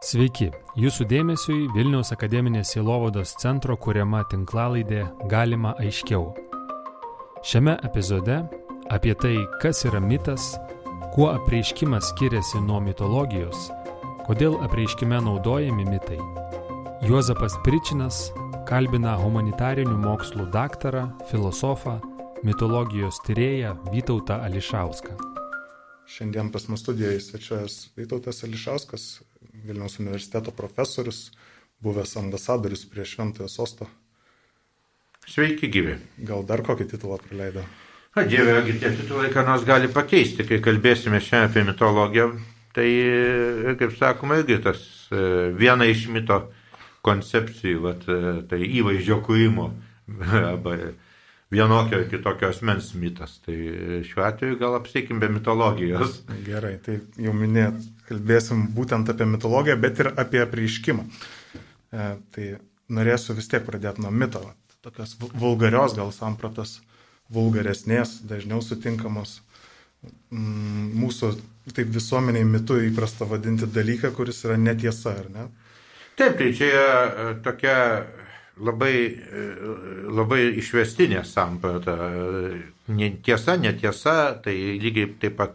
Sveiki, jūsų dėmesiui Vilniaus akademinės Silovados centro kuriama tinklalaidė Galima aiškiau. Šiame epizode apie tai, kas yra mitas, kuo apreiškimas skiriasi nuo mitologijos, kodėl apreiškime naudojami mitai. Juozapas Pričinas kalbina humanitarinių mokslų daktarą, filosofą, mitologijos tyrėją Vytautą Ališauską. Šiandien pas mus studijoje svečiuojas Vytautas Ališauskas, Vilniaus universiteto profesorius, buvęs ambasadorius prie Šventojo Sosto. Sveiki, gyvi. Gal dar kokį titulą praleido? Na, Dieve, tie titulai ką nors gali pakeisti, kai kalbėsime šiandien apie mitologiją. Tai, kaip sakoma, irgi tas e, viena iš mito koncepcijų, vat, e, tai įvaizdžio kūrimo arba vienokio ar kitokio asmens mitas. Tai šiuo atveju gal apsiekim be mitologijos. Gerai, tai jau minėt, kalbėsim būtent apie mitologiją, bet ir apie prieiškimą. E, tai norėsiu vis tiek pradėti nuo mito, tokios vulgarios gal sampratos, vulgaresnės, dažniau sutinkamos mm, mūsų taip visuomeniai mitu įprasta vadinti dalyką, kuris yra netiesa, ar ne? Taip, tai čia yra tokia labai, labai išvestinė samprata. Tiesa, netiesa, tai lygiai taip pat,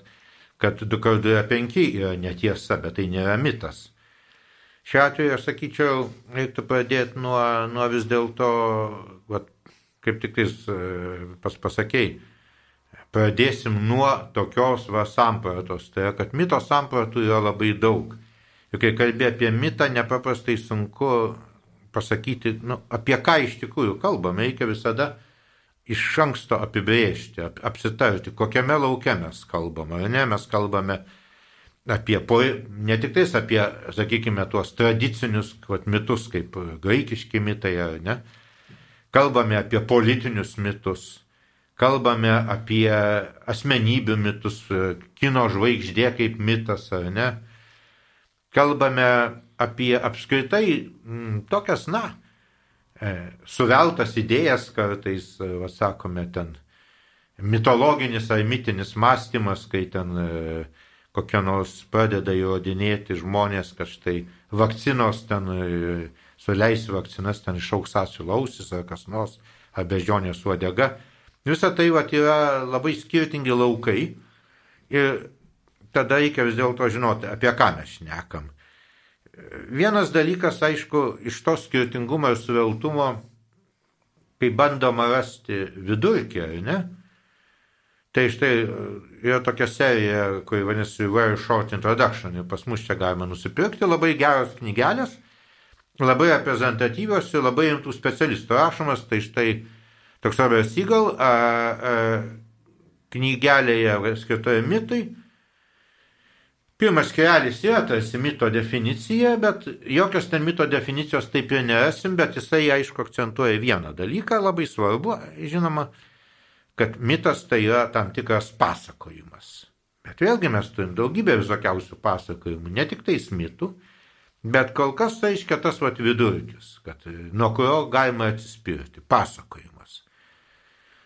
kad 2 kart 2 yra 5 yra netiesa, bet tai nėra mitas. Šiuo atveju aš sakyčiau, reiktų pradėti nuo, nuo vis dėlto, kaip tik tais pas, pasakėjai, pradėsim nuo tokios va sampratos. Tai yra, kad mito sampratų yra labai daug. Ir kai kalbė apie mitą, nepaprastai sunku pasakyti, nu, apie ką iš tikrųjų kalbame. Reikia visada iš anksto apibrėžti, ap, apsitarti, kokiame laukia mes kalbame. Ar ne, mes kalbame apie, ne tik tais apie, sakykime, tuos tradicinius vat, mitus, kaip graikiški mitai, ar ne. Kalbame apie politinius mitus, kalbame apie asmenybių mitus, kino žvaigždė kaip mitas, ar ne kalbame apie apskritai m, tokias, na, suveltas idėjas kartais, va, sakome, ten mitologinis ar mitinis mąstymas, kai ten e, kokia nors pradeda įrodinėti žmonės, kad štai vakcinos ten, e, suleis vakcinas, ten išauks asilausis ar kas nors, ar bežionės uodega. Visą tai va, yra labai skirtingi laukai ir tada reikia vis dėlto žinoti, apie ką mes šnekam. Vienas dalykas, aišku, iš to skirtingumo ir suveltumo, kai bandoma rasti vidurkį, ar ne? Tai štai yra tokia serija, kuri vadinasi Very Short Introduction ir pas mus čia galima nusipirkti labai geros knygelės, labai reprezentatyvios ir labai rimtų specialistų rašomas, tai štai toks Robert Seagal knygelėje skirtoje mitui Pirmas skerelis yra tarsi mito definicija, bet jokios ten mito definicijos taip ir nerasim, bet jisai aišku akcentuoja vieną dalyką, labai svarbu, žinoma, kad mitas tai yra tam tikras pasakojimas. Bet vėlgi mes turim daugybę visokiausių pasakojimų, ne tik tais mitų, bet kol kas tai reiškia tas vat vidurkis, kad nuo kurio galima atsispirti - pasakojimas.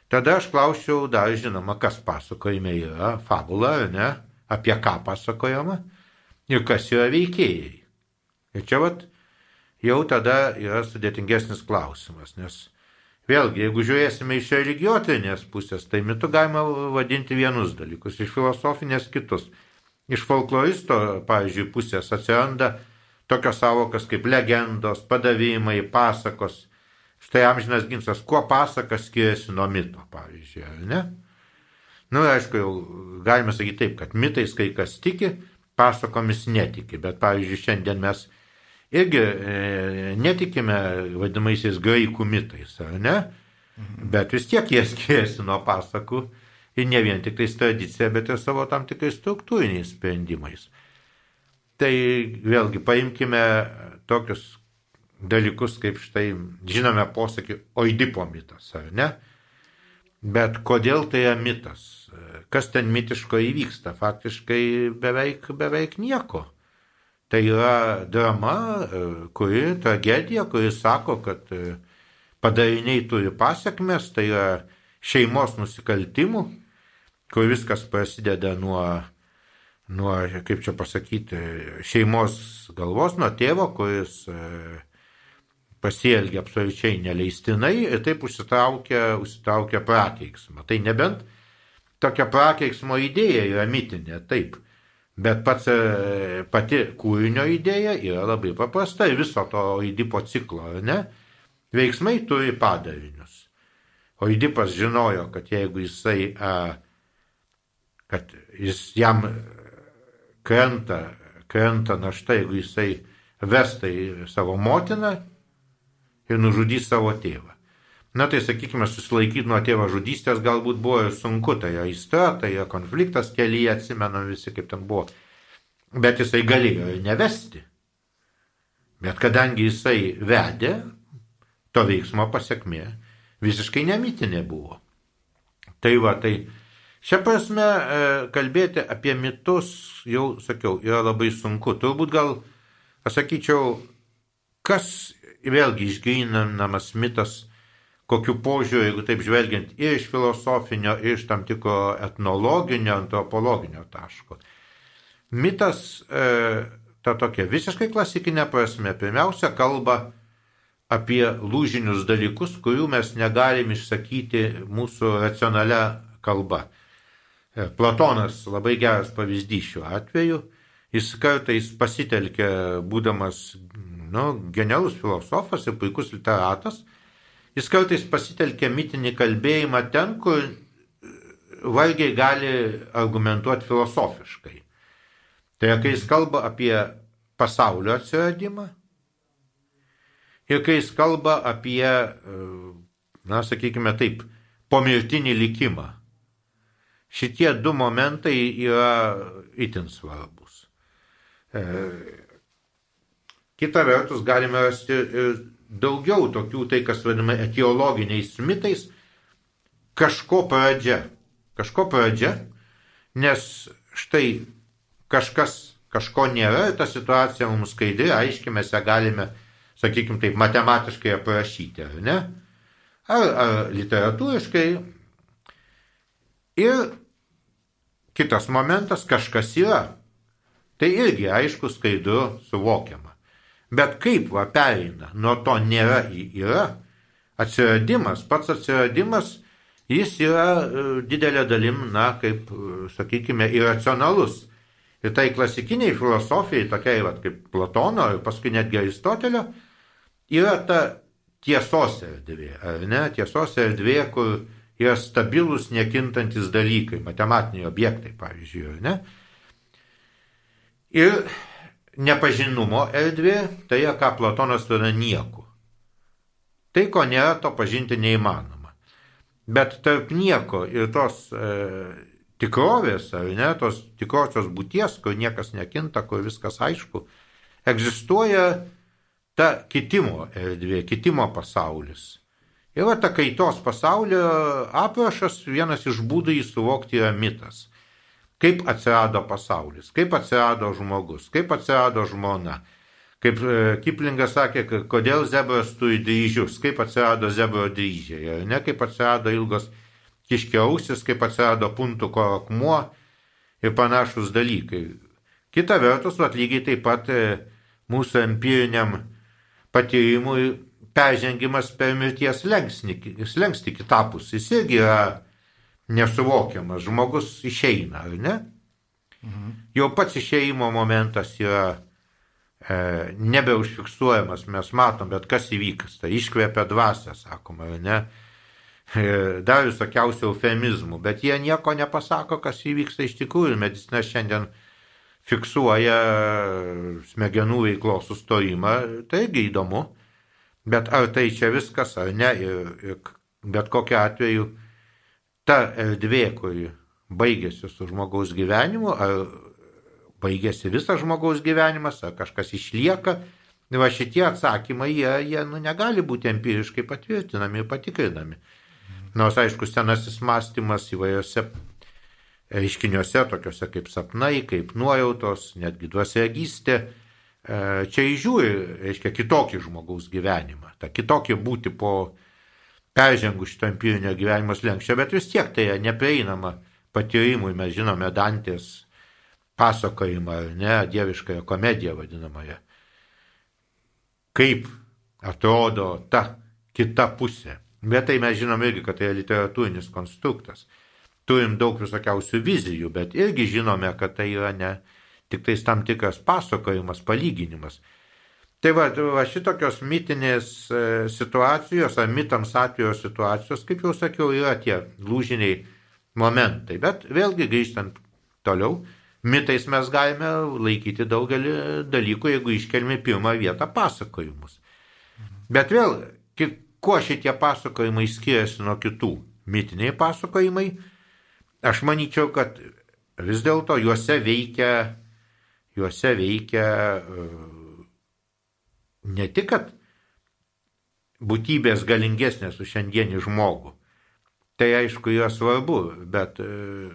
Tada aš klausiau dar žinoma, kas pasakojime yra, fabula ne, apie ką pasakojama ir kas yra veikėjai. Ir čia vat jau tada yra sudėtingesnis klausimas, nes vėlgi, jeigu žiūrėsime iš religiotinės pusės, tai mitu galima vadinti vienus dalykus, iš filosofinės kitus. Iš folkloristo, pavyzdžiui, pusės atsiranda tokios savokas kaip legendos, padavimai, pasakos. Štai amžinas ginsas, kuo pasakas skiriasi nuo mito, pavyzdžiui, ar ne? Na, nu, aišku, jau galime sakyti taip, kad mitais kai kas tiki, pasakomis netiki, bet pavyzdžiui, šiandien mes irgi e, netikime vadinamaisiais graikų mitais, ar ne? Bet vis tiek jie skiriasi nuo pasakų ir ne vien tik tais tradicija, bet ir savo tam tikrais struktūriniais sprendimais. Tai vėlgi paimkime tokius dalykus, kaip štai žinome posakį oidipo mitas, ar ne? Bet kodėl tai yra mitas? Kas ten mitiško įvyksta? Faktiškai beveik, beveik nieko. Tai yra drama, kuri, tragedija, kuri sako, kad padariniai turi pasiekmes, tai yra šeimos nusikaltimų, kur viskas prasideda nuo, nuo kaip čia pasakyti, šeimos galvos, nuo tėvo, kuris e, pasielgia absoliučiai neleistinai ir taip užsitraukia, užsitraukia prakeiksmą. Tai nebent tokia prakeiksmo idėja yra mitinė, taip. Bet pats, e, pati kūrinio idėja yra labai paprasta ir viso to įdipo ciklo, ne? Veiksmai turi padarinius. O įdipas žinojo, kad jeigu jisai, kad jis jam krenta, krenta našta, jeigu jisai vestai savo motiną, ir nužudys savo tėvą. Na tai sakykime, susilaikyti nuo tėvo žudystės galbūt buvo ir sunku, tai jo aistra, tai jo konfliktas kelyje, atsimenam visi, kaip ten buvo. Bet jisai galėjo ir nevesti. Bet kadangi jisai vedė, to veiksmo pasiekmė visiškai nemitinė buvo. Tai va, tai šią prasme e, kalbėti apie mitus, jau sakiau, yra labai sunku. Turbūt gal, aš sakyčiau, kas vėlgi išgrinamas mitas, kokiu požiūriu, jeigu taip žvelgiant, ir iš filosofinio, ir iš tam tikro etnologinio, antropologinio taško. Mitas, e, ta tokia visiškai klasikinė prasme, pirmiausia kalba apie lūžinius dalykus, kurių mes negalim išsakyti mūsų racionalia kalba. E, Platonas labai geras pavyzdys šiuo atveju. Jis kartais pasitelkia, būdamas nu, genialus filosofas ir puikus literatas, jis kartais pasitelkia mitinį kalbėjimą ten, kur vargiai gali argumentuoti filosofiškai. Tai kai jis kalba apie pasaulio atsiradimą ir kai jis kalba apie, na, sakykime taip, pomirtinį likimą. Šitie du momentai yra itin svarbus. E, Kita vertus, galime rasti daugiau tokių, tai kas vadinama etiologiniais mitais, kažko pradžia. Kažko pradžia, nes štai kažkas, kažko nėra, ta situacija mums skaidri, aiškiai mes ją galime, sakykime, taip matematiškai aprašyti, ar ne? Ar, ar literatūriškai. Ir kitas momentas, kažkas yra. Tai irgi aišku, skaidru, suvokiama. Bet kaip va pereina, nuo to nėra į yra, atsiradimas, pats atsiradimas, jis yra e, didelė dalim, na, kaip, e, sakykime, iracionalus. Ir tai klasikiniai filosofijai, tokiai va, kaip Platono ir paskui netgi Aristotelio, yra ta tiesos erdvė, ar ne? Tiesos erdvė, kur yra stabilus, nekintantis dalykai, matematiniai objektai, pavyzdžiui, ar ne? Ir nepažinumo erdvė, tai ką Platonas turi nieku. Tai, ko nėra, to pažinti neįmanoma. Bet tarp nieko ir tos e, tikrovės, ar ne, tos tikrosios būties, kur niekas nekinta, kur viskas aišku, egzistuoja ta kitimo erdvė, kitimo pasaulis. Ir va ta kaitos pasaulio aprašas vienas iš būdų jį suvokti yra mitas kaip atsirado pasaulis, kaip atsirado žmogus, kaip atsirado žmona. Kaip e, Kiplingas sakė, kodėl zebras turi dryžius, kaip atsirado zebro dryžiai, ne kaip atsirado ilgos kiškiausis, kaip atsirado puntuko akmuo ir panašus dalykai. Kita vertus, vat, lygiai taip pat e, mūsų empiriniam patyrimui peržengimas per mirties slengsti kitapus. Jis irgi yra nesuvokiamas. Žmogus išeina, ar ne? Mhm. Jau pats išeimo momentas yra e, nebeužfiksuojamas, mes matom, bet kas įvyksta. Iškvėpia dvasia, sakoma, ar ne? E, dar visokiausių eufemizmų, bet jie nieko nepasako, kas įvyksta iš tikrųjų. Medicina šiandien fiksuoja smegenų veiklos sustojimą, taigi įdomu, bet ar tai čia viskas ar ne, ir, ir bet kokiu atveju ta erdvė, kuri baigėsi su žmogaus gyvenimu, ar baigėsi visas žmogaus gyvenimas, ar kažkas išlieka, va šitie atsakymai, jie, jie nu, negali būti empiriškai patvirtinami ir patikrinami. Nors, aišku, senasis mąstymas įvairiose reiškiniuose, tokiuose kaip sapnai, kaip nuojautos, netgi dvasiagystė, e, čia įžiūri, reiškia, kitokį žmogaus gyvenimą, tą kitokį būti po peržengus šitą empirinio gyvenimo slengščio, bet vis tiek tai neprieinama patyrimui, mes žinome Dantės pasakojimą, ar ne, dieviškąją komediją vadinamąją. Kaip atrodo ta kita pusė. Bet tai mes žinom irgi, kad tai yra literatūrinis konstruktas. Turim daug visokiausių vizijų, bet irgi žinome, kad tai yra ne tik tais tam tikras pasakojimas, palyginimas. Tai va, va šitokios mitinės e, situacijos ar mitams atviros situacijos, kaip jau sakiau, yra tie lūžiniai momentai. Bet vėlgi grįžtant toliau, mitais mes galime laikyti daugelį dalykų, jeigu iškelmi pirmą vietą pasakojimus. Bet vėl, kuo šitie pasakojimai skiriasi nuo kitų? Mitiniai pasakojimai, aš manyčiau, kad vis dėlto juose veikia, juose veikia uh, ne tik, kad būtybės galingesnės už šiandienį žmogų. Tai aišku yra svarbu, bet e,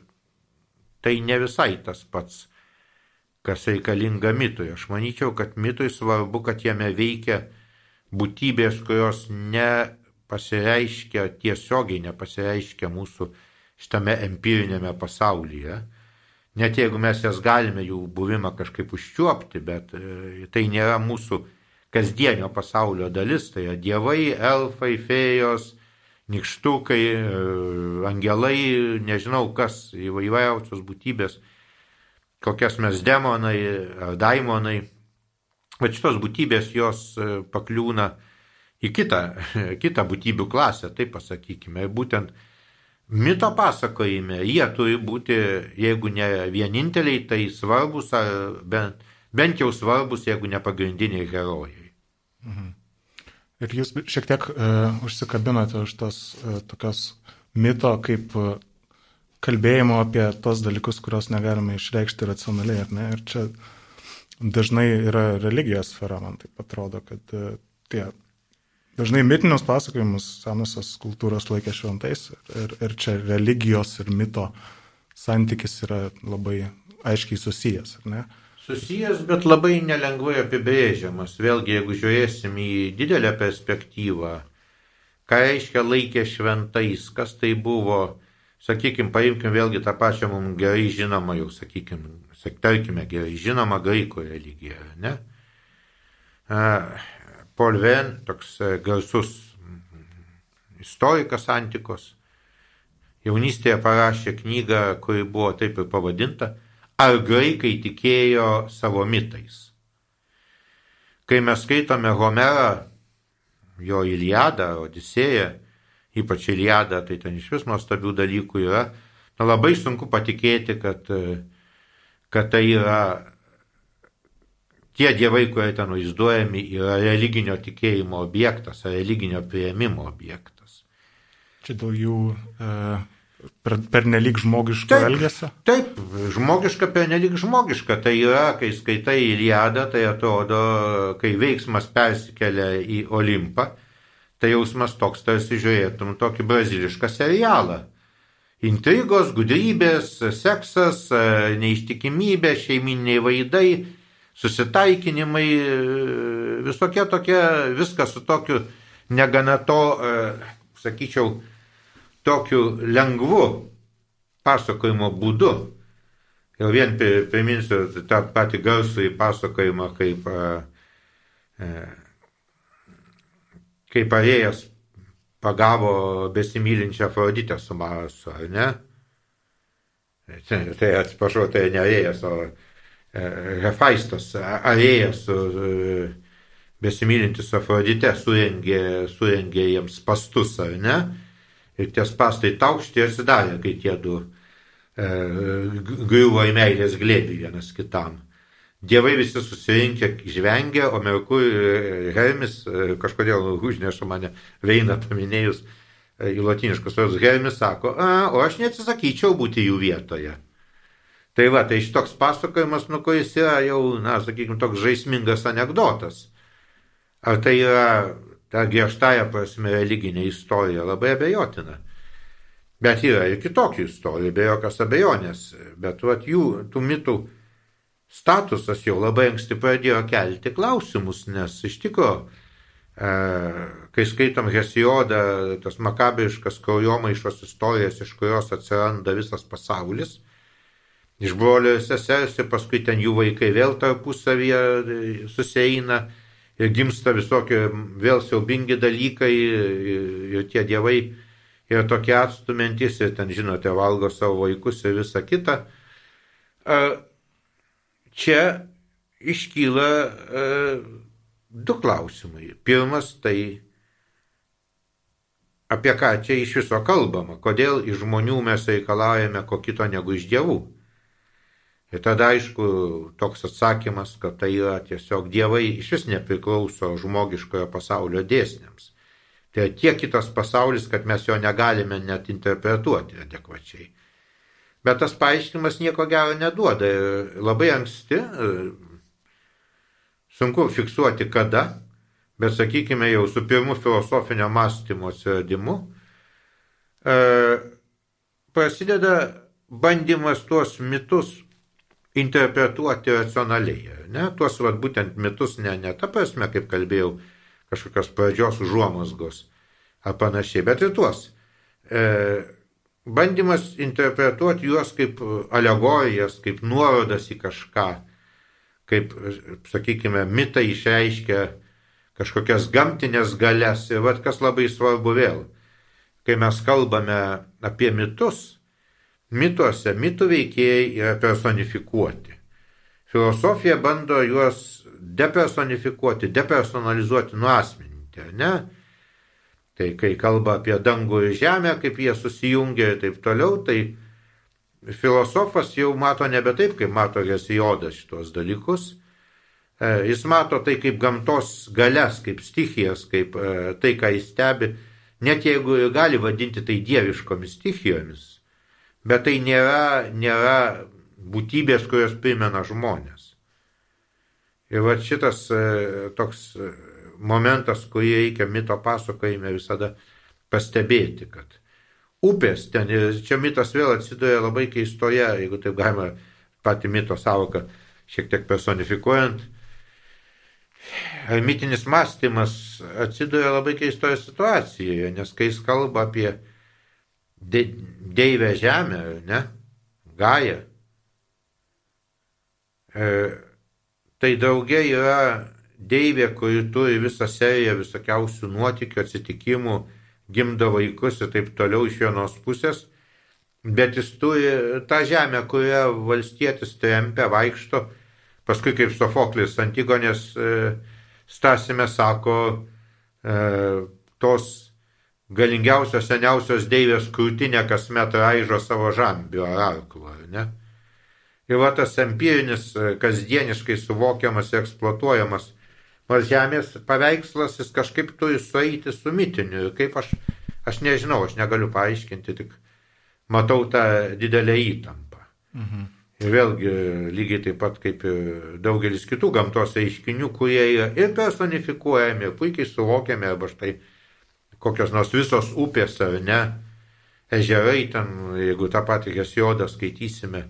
tai ne visai tas pats, kas reikalinga mitui. Aš manyčiau, kad mitui svarbu, kad jame veikia būtybės, kurios nepasireiškia tiesiogiai, nepasireiškia mūsų šitame empirinėme pasaulyje. Net jeigu mes jas galime jų buvimą kažkaip užčiuopti, bet e, tai nėra mūsų kasdienio pasaulio dalis, tai yra dievai, elfai, fėjos, nikštukai, e, angelai, nežinau kas, įvairiausios būtybės, kokias mes demonai ar daimonai. Bet šitos būtybės jos e, pakliūna į kitą, kitą būtybių klasę, taip pasakykime. Būtent mito pasakojime jie turi būti, jeigu ne vieninteliai, tai svarbus, ar bent, bent jau svarbus, jeigu ne pagrindiniai herojai. Ir jūs šiek tiek uh, užsikabinote už tos uh, tokios mito kaip uh, kalbėjimo apie tos dalykus, kuriuos negalime išreikšti racionaliai, ar ne? Ir čia dažnai yra religijos sfera, man taip atrodo, kad uh, tie dažnai mitinius pasakojimus senosios kultūros laikė šventais ir, ir čia religijos ir mito santykis yra labai aiškiai susijęs, ar ne? Susijęs, bet labai nelengvai apibrėžiamas. Vėlgi, jeigu žiūrėsim į didelę perspektyvą, ką reiškia laikė šventais, kas tai buvo, sakykime, paimkim vėlgi tą pačią mums gerai žinomą, jau sakykime, tarkime, gerai žinomą graikų religiją, ne? Polven, toks e, garsus istorikas antikos, jaunystėje parašė knygą, kuri buvo taip ir pavadinta ar graikai tikėjo savo mitais. Kai mes skaitome Homerą, jo Iliadą, Odisėją, ypač Iliadą, tai ten iš vis nuostabių dalykų yra, na, labai sunku patikėti, kad, kad tai yra tie dievai, kurie ten vaizduojami, yra religinio tikėjimo objektas, religinio prieimimo objektas. Čia dėl jų e, per, per nelik žmogiško taip, elgesio? Taip, žmogiška per nelik žmogiška. Tai yra, kai skaitai Iliadą, tai atrodo, kai veiksmas persikelia į Olimpą, tai jausmas toks, tarsi žiūrėtum tokį brazilišką serialą. Intrigos, gudrybės, seksas, neištikimybė, šeiminiai vaidai, susitaikinimai, visokie tokie, viskas su tokiu negana to, sakyčiau, tokiu lengvu pasakojimo būdu. Jau vien priminsiu tą patį garsų į pasakojimą, kaip, e, kaip arėjas pagavo besimylinčią Afroditę su Marsu, ar ne? Tai, tai atsiprašau, tai ne arėjas, o e, Hefaistas, arėjas e, besimylintis Afroditė surengė, surengė jiems pastus, ar ne? Ir tie spastai taukšti atsidarė, kai tie du e, griuvo į meilės glėbį vienas kitam. Dievai visi susirinkę žvengia, o Merkur Hermis, e, kažkodėl užneša mane Veina paminėjus e, į latiniškus vardus, Hermis sako, o aš neatsisakyčiau būti jų vietoje. Tai va, tai šitoks pasakojimas, nu, kuris yra jau, na, sakykime, toks žaismingas anegdotas. Ar tai yra ta griežtąją prasme religinė istorija labai abejotina. Bet yra ir kitokių istorijų, be jokios abejonės. Bet vat, jų, tų mitų statusas jau labai anksti pradėjo kelti klausimus, nes iš tikrųjų, e, kai skaitom Hesiodą, tas makabriškas kraujomaišos istorijas, iš kurios atsiranda visas pasaulis, iš brolio ir sesers ir paskui ten jų vaikai vėl tarpusavyje e, susieina ir gimsta visokie vėl siaubingi dalykai ir, ir tie dievai yra tokie atstumentis ir ten, žinote, valgo savo vaikus ir visa kita. Čia iškyla du klausimai. Pirmas tai apie ką čia iš viso kalbama, kodėl iš žmonių mes reikalaujame ko kito negu iš dievų. Ir tada aišku toks atsakymas, kad tai yra tiesiog dievai iš vis nepriklauso žmogiškojo pasaulio dėsniams. Tai tiek kitas pasaulis, kad mes jo negalime net interpretuoti adekvačiai. Bet tas paaiškinimas nieko gero neduoda. Labai anksti, sunku fiksuoti kada, bet sakykime jau su pirmu filosofinio mąstymo atsiradimu, e, prasideda bandymas tuos mitus interpretuoti racionaliai. Ne? Tuos vat, būtent mitus ne, ne ta prasme, kaip kalbėjau, kažkokios pradžios užuomasgos ar panašiai, bet ir tuos. E, bandymas interpretuoti juos kaip alegorijas, kaip nuorodas į kažką, kaip, sakykime, mitai išreiškia kažkokias gamtinės galės. Ir vad kas labai svarbu vėl, kai mes kalbame apie mitus, mituose mitų veikėjai yra personifikuoti. Filosofija bando juos depersonifikuoti, depersonalizuoti, nuasmeninti, ar ne? Tai kai kalba apie dangų ir žemę, kaip jie susijungia ir taip toliau, tai filosofas jau mato nebe taip, kaip mato Hesijodas šitos dalykus, E, jis mato tai kaip gamtos galias, kaip stichijas, kaip e, tai, ką jis stebi, net jeigu gali vadinti tai dieviškomis stichijomis, bet tai nėra, nėra būtybės, kurios primena žmonės. Ir va šitas e, toks momentas, kurį reikia mito pasakojime visada pastebėti, kad upės ten, ir čia mitas vėl atsiduria labai keistoje, jeigu taip galima pati mito savoką šiek tiek personifikuojant, mitinis mąstymas atsiduria labai keistoje situacijoje, nes kai jis kalba apie de, deivę žemę, ne, gają, e, tai daugia yra deivė, kuri turi visą seriją visokiausių nuotikių, atsitikimų, gimdo vaikus ir taip toliau iš vienos pusės, bet jis turi tą žemę, kurią valstietis trempia, vaikšto, Paskui kaip Sofoklis Antigonės e, Stasime sako, e, tos galingiausios seniausios deivės krūtinė kasmet raižo savo žambio ar arklą, ne? Ir va tas empirinis, e, kasdieniškai suvokiamas ir eksploatuojamas nors žemės paveikslas, jis kažkaip turi sueiti su mitiniu. Ir kaip aš, aš nežinau, aš negaliu paaiškinti, tik matau tą didelę įtampą. Mhm. Ir vėlgi lygiai taip pat kaip ir daugelis kitų gamtos reiškinių, kurie yra ir personifikuojami, ir puikiai suvokiami, arba štai kokios nors visos upės ar ne, ežerai ten, jeigu tą patį Hesiodą skaitysime,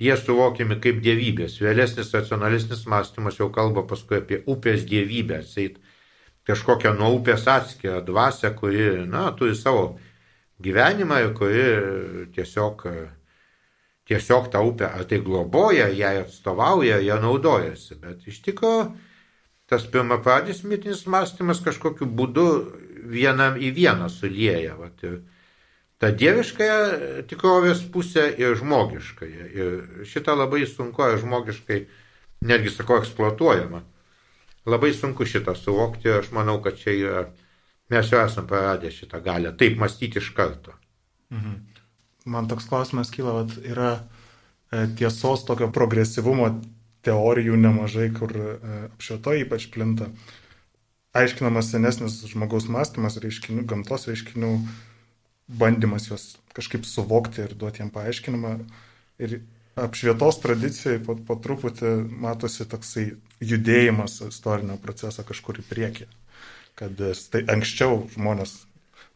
jie suvokiami kaip dievybės. Vėlesnis racionalistinis mąstymas jau kalba paskui apie upės dievybę, seit kažkokią nuo upės atskirą dvasę, kuri, na, turi savo gyvenimą ir kuri tiesiog tiesiog tą upę ar tai globoja, ją atstovauja, ją naudojasi. Bet iš tikrųjų tas pirmapradis mitinis mąstymas kažkokiu būdu vienam į vieną sulieja. Vat, ir ta dieviškąją tikrovės pusė ir žmogiškąją. Ir šitą labai sunku, žmogiškai, netgi sakau, eksploatuojama. Labai sunku šitą suvokti aš manau, kad čia yra, mes jau esame praradę šitą galę taip mąstyti iš karto. Mhm man toks klausimas kyla, vat, yra e, tiesos tokio progresyvumo teorijų nemažai, kur e, apšvieto ypač plinta. Aiškinamas senesnis žmogaus mąstymas, reiškinių, gamtos reiškinių, bandymas juos kažkaip suvokti ir duoti jam paaiškinimą. Ir apšvietos tradicijai po, po truputį matosi toksai judėjimas istorinio proceso kažkur į priekį. Kad tai anksčiau žmonės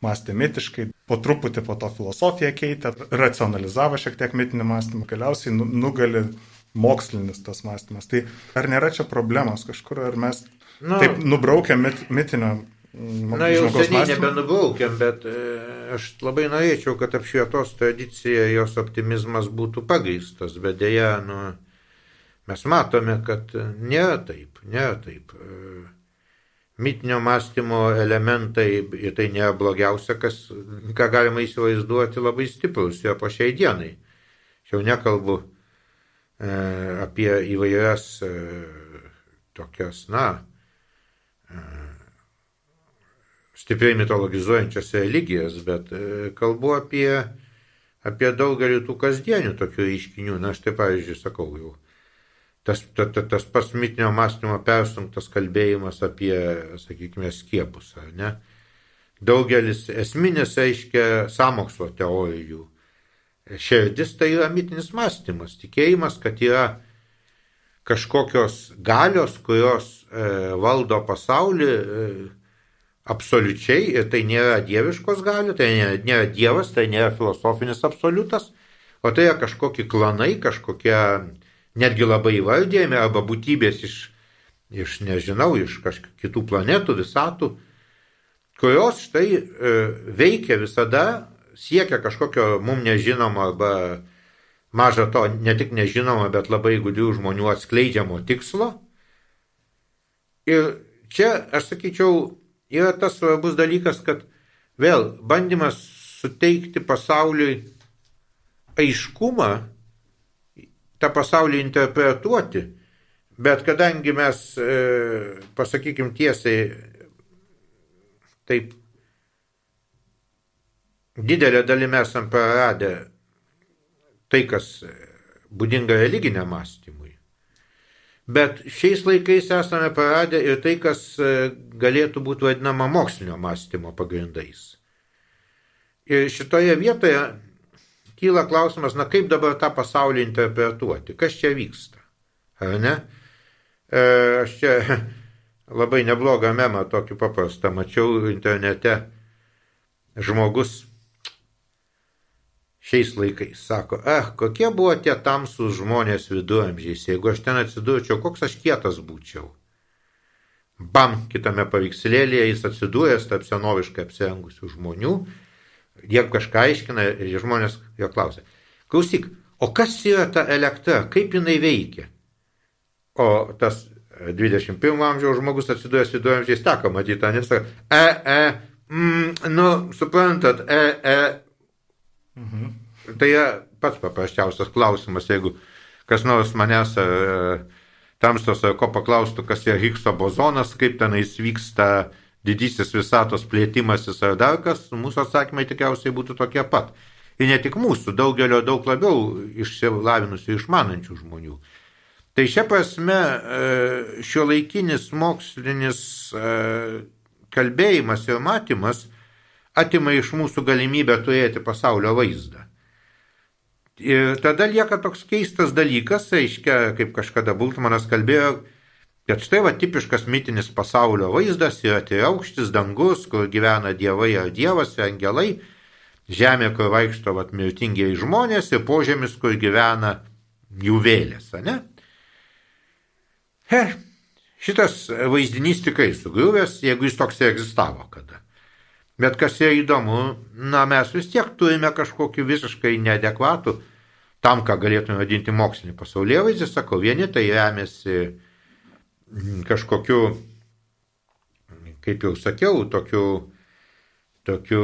mąstė mitiškai, po truputį po to filosofiją keitė, racionalizavo šiek tiek mitinį mąstymą, galiausiai nu, nugali mokslinis tas mąstymas. Tai ar nėra čia problemos kažkur, ar mes nu, taip nubraukę mit, mitinio Na jau seniai nebenubraukiam, bet e, aš labai norėčiau, kad apšvietos tradicija, jos optimizmas būtų pagrįstas, bet dėja, nu, mes matome, kad nėra taip, nėra taip. E, mitinio mąstymo elementai, ir tai nėra blogiausia, kas, ką galima įsivaizduoti, labai stiprus jo po šiai dienai. Aš jau nekalbu apie įvairias e, tokias, na, e, stipriai mitologizuojančias religijas, bet e, kalbu apie, apie daugelį tų kasdienių tokių reiškinių. Na, aš tai pavyzdžiui sakau jau. Tas, ta, ta, tas pats mitinio mąstymo persunktas kalbėjimas apie, sakykime, skiepus, ar ne? Daugelis esminės, aiškia, samokslo teorijų. Širdis tai yra mitinis mąstymas, tikėjimas, kad yra kažkokios galios, kurios e, valdo pasaulį, e, absoliučiai ir tai nėra dieviškos galių, tai nėra, nėra dievas, tai nėra filosofinis absoliutas, o tai yra kažkokie klanai, kažkokie netgi labai įvardėjami arba būtybės iš, iš nežinau, iš kažkokių kitų planetų, visatų, kurios štai e, veikia visada, siekia kažkokio mums nežinomo arba maža to, ne tik nežinomo, bet labai gudių žmonių atskleidžiamo tikslo. Ir čia, aš sakyčiau, yra tas svarbus dalykas, kad vėl bandymas suteikti pasauliui aiškumą, tą pasaulį interpretuoti, bet kadangi mes, e, pasakykim tiesiai, taip didelę dalimi esam praradę tai, kas būdinga religiniam mąstymui. Bet šiais laikais esame paradę ir tai, kas e, galėtų būti vadinama mokslinio mąstymo pagrindais. Ir šitoje vietoje kyla klausimas, na kaip dabar tą pasaulį interpretuoti, kas čia vyksta, ar ne? E, aš čia labai neblogą memą tokį paprastą mačiau internete. Žmogus šiais laikais. Sako, eh, kokie buvo tie tamsūs žmonės viduramžiais, jeigu aš ten atsidurčiau, koks aš kietas būčiau. Bam, kitame paveikslėlėje jis atsidūręs tarp senoviškai apsirengusių žmonių, jie kažką aiškina ir žmonės jo klausia. Klausyk, o kas yra ta elektra, kaip jinai veikia? O tas 21 amžiaus žmogus atsidūręs viduramžiais teko matyti, nes e, e, mm, nu, suprantat, e, e, Mhm. Tai pats paprasčiausias klausimas, jeigu kas nors manęs e, tamstos ar ko paklaustų, kas yra Higgso bozonas, kaip tenais vyksta didysis visatos plėtimasis ar dar kas, mūsų atsakymai tikriausiai būtų tokie pat. Ir ne tik mūsų, daugelio daug labiau išsilavinusių, išmanančių žmonių. Tai šia prasme e, šio laikinis mokslinis e, kalbėjimas ir matymas atima iš mūsų galimybę turėti pasaulio vaizdą. Ir tada lieka toks keistas dalykas, aiškia, kaip kažkada Bultmanas kalbėjo, kad štai va tipiškas mitinis pasaulio vaizdas yra tai aukštis dangus, kur gyvena dievai ar dievas, angelai, žemė, kur vaikšto vat, mirtingiai žmonės ir požemis, kur gyvena jų vėlės, ne? He, šitas vaizdinys tikrai sugriuvęs, jeigu jis toks egzistavo kada. Bet kas yra įdomu, na mes vis tiek turime kažkokį visiškai neadekvatų tam, ką galėtume vadinti mokslinį pasaulyje vaizdį, sakau, vieni tai remiasi mm, kažkokiu, kaip jau sakiau, tokiu, tokiu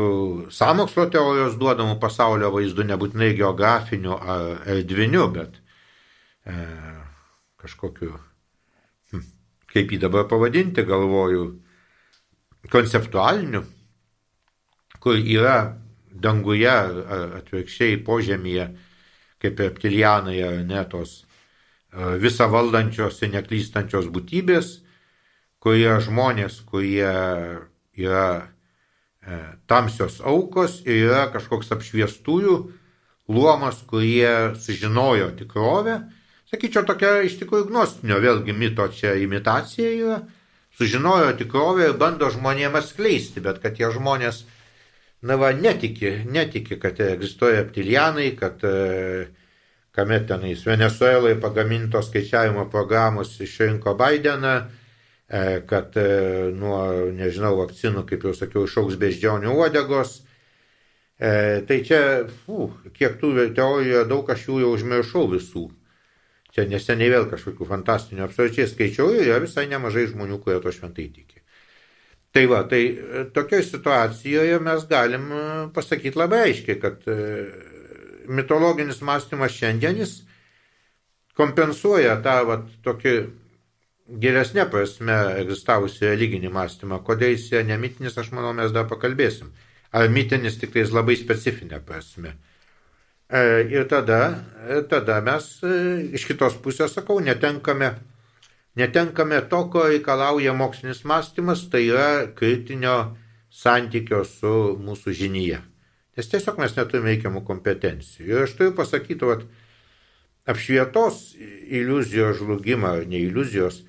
samokslo teorijos duodamų pasaulio vaizdu, nebūtinai geografiniu ar erdviniu, bet e, kažkokiu, hm, kaip jį dabar pavadinti, galvoju, konceptualiniu kur yra danguje atvirkščiai požemyje, kaip reptilianai ar netos visą valdančios ir neklystančios būtybės, kurie žmonės, kurie yra e, tamsios aukos ir yra kažkoks apšviestųjų luomas, kurie sužinojo tikrovę. Sakyčiau, tokia iš tikrųjų gnostinio vėlgi mito čia imitacija yra. Sužinojo tikrovę ir bando žmonėms atskleisti, bet kad tie žmonės na va, netiki, netiki, kad egzistuoja reptilianai, kad e, kame tenais Venezuelai pagamintos skaičiavimo programos išrinko Bideną, kad nuo, nežinau, vakcinų, kaip jau sakiau, išauks beždžionių uodegos. Tai čia, fu, kiek tų teorijų, daug aš jų jau užmiršau visų. Čia neseniai vėl kažkokių fantastinių absoliučiai skaičiau ir yra visai nemažai žmonių, kurie to šventai tiki. Tai va, tai tokioje situacijoje mes galim pasakyti labai aiškiai, kad mitologinis mąstymas šiandienis kompensuoja tą vat, tokį geresnė prasme egzistavusi religinį mąstymą. Kodėl jis yra nemitinis, aš manau, mes dar pakalbėsim. Ar mitinis tik tais labai specifinė prasme. E, ir tada, e, tada mes e, iš kitos pusės, sakau, netenkame, netenkame to, ko reikalauja mokslinis mąstymas, tai yra kritinio santykio su mūsų žinyje. Nes tiesiog mes neturime reikiamų kompetencijų. Ir aš turiu pasakyti, kad apšvietos iliuzijos žlugimą, ne iliuzijos,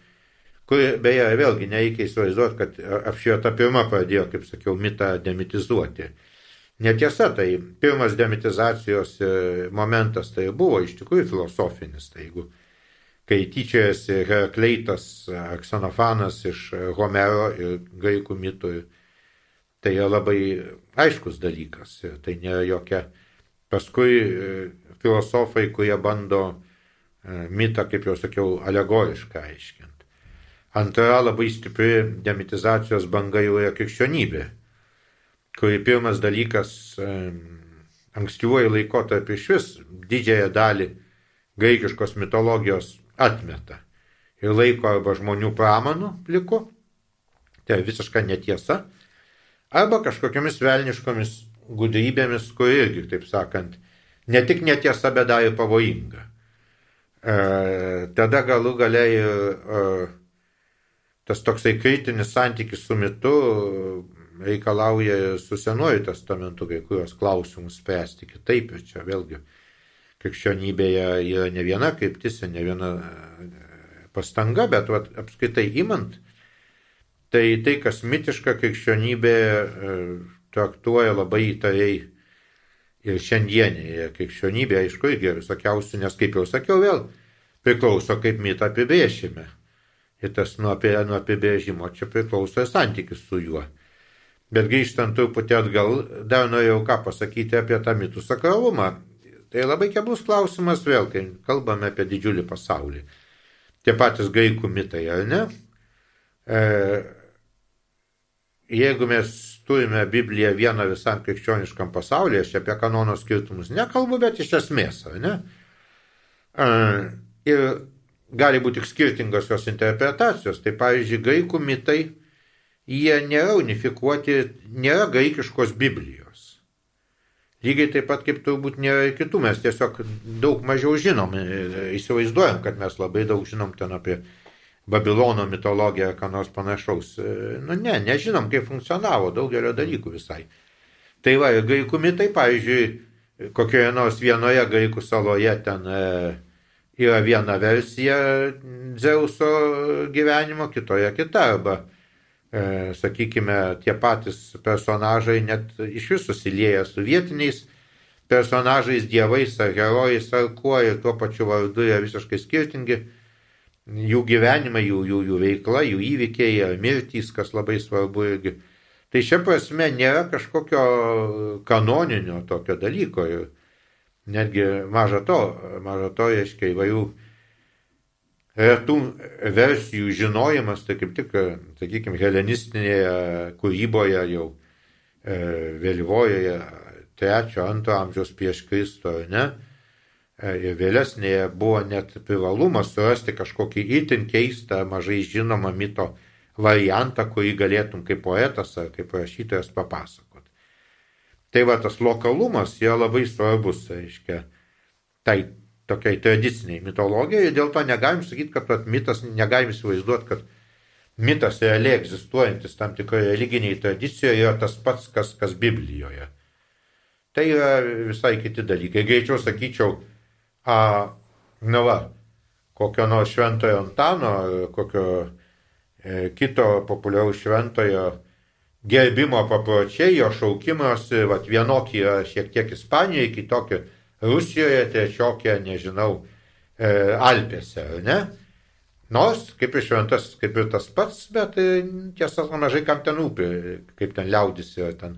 kuri beje vėlgi nereikia įsivaizduoti, kad apšvieta pirma pradėjo, kaip sakiau, mitą demitizuoti. Netiesa, tai pirmas demitizacijos e, momentas tai buvo iš tikrųjų filosofinis. Tai jeigu, kai tyčiojasi Herakleitas, Aksanofanas iš Homero ir graikų mitų, tai yra labai aiškus dalykas. Ir tai nėra jokia. Paskui e, filosofai, kurie bando e, mitą, kaip jau sakiau, alegoriškai aiškinti. Antra labai stipri demitizacijos banga jau yra krikščionybė, kuri pirmas dalykas ankstyvuoju laikotarpiu iš vis didžiąją dalį graikiškos mitologijos atmeta. Ir laiko arba žmonių pramanų pliku, tai visiška netiesa, arba kažkokiamis velniškomis gudrybėmis, kur irgi, taip sakant, ne tik netiesa, bet dar ir pavojinga. E, tada galų galiai e, tas toksai kritinis santykis su mitu reikalauja su senuoju testamentu kai kurios klausimus spręsti kitaip ir čia vėlgi krikščionybėje yra ne viena kryptis ir ne viena e, pastanga, bet vat, apskaitai imant, tai tai, kas mitiška krikščionybė e, traktuoja labai įtariai ir šiandienėje krikščionybė, aišku, irgi visokiausių, nes kaip jau sakiau, vėl priklauso, kaip mitą apibrėšime. Ir tas nuo, apie, nuo apibrėžimo čia priklauso santykis su juo. Bet grįžtant truputį atgal, dar norėjau ką pasakyti apie tą mitų sakralumą. Tai labai keblus klausimas vėl, kai kalbame apie didžiulį pasaulį. Tie patys graikų mitai, ar ne? E, jeigu mes turime Bibliją vieną visam krikščioniškam pasaulyje, aš apie kanono skirtumus nekalbu, bet iš esmės, ar ne? E, ir gali būti tik skirtingos jos interpretacijos. Tai pavyzdžiui, graikų mitai, jie nėra unifikuoti, nėra graikiškos Biblijos. Lygiai taip pat kaip turbūt nėra ir kitų, mes tiesiog daug mažiau žinom, įsivaizduojam, kad mes labai daug žinom ten apie Babilono mitologiją ar ką nors panašaus. Nu ne, nežinom, kaip funkcionavo daugelio dalykų visai. Tai va, graikų mitai, pavyzdžiui, kokioje nors vienoje graikų saloje ten e, yra viena versija Dzeuso gyvenimo, kitoje kita. Arba, e, sakykime, tie patys personažai net iš vis susilieja su vietiniais personažais, dievais ar herojais ar kuo ir tuo pačiu vardu yra visiškai skirtingi. Jų gyvenimai, jų, jų, jų veikla, jų įvykiai ar mirtys, kas labai svarbu irgi. Tai šia prasme nėra kažkokio kanoninio tokio dalyko. Ir netgi maža to, maža to reiškia įvairių retų versijų žinojimas, tai kaip tik, sakykime, helenistinėje kūryboje jau e, vėlyvojoje trečio, antro amžiaus prieš Kristų, ne? E, ir vėlesnėje buvo net privalumas surasti kažkokį itin keistą, mažai žinomą mito variantą, kurį galėtum kaip poetas ar kaip rašytojas papasakoti. Tai va tas lokalumas yra labai svarbus, reiškia, tai tokiai tradiciniai mitologijai ir dėl to negalim sakyti, kad vat, mitas, negalim įsivaizduoti, kad mitas realiai egzistuojantis tam tikroje religiniai tradicijoje yra tas pats, kas, kas Biblijoje. Tai yra visai kiti dalykai. Greičiau sakyčiau, a, na va, kokio nors šventojo Antano, kokio e, kito populiaraus šventojo gerbimo papročiai, jo šaukimas, vat, vienokie šiek tiek Ispanijoje, kitokie Rusijoje, trečiokie, nežinau, e, Alpėse, ne? Nors, kaip ir šventas, kaip ir tas pats, bet e, tiesą mažai kam ten rūpi, kaip ten liaudis yra ten,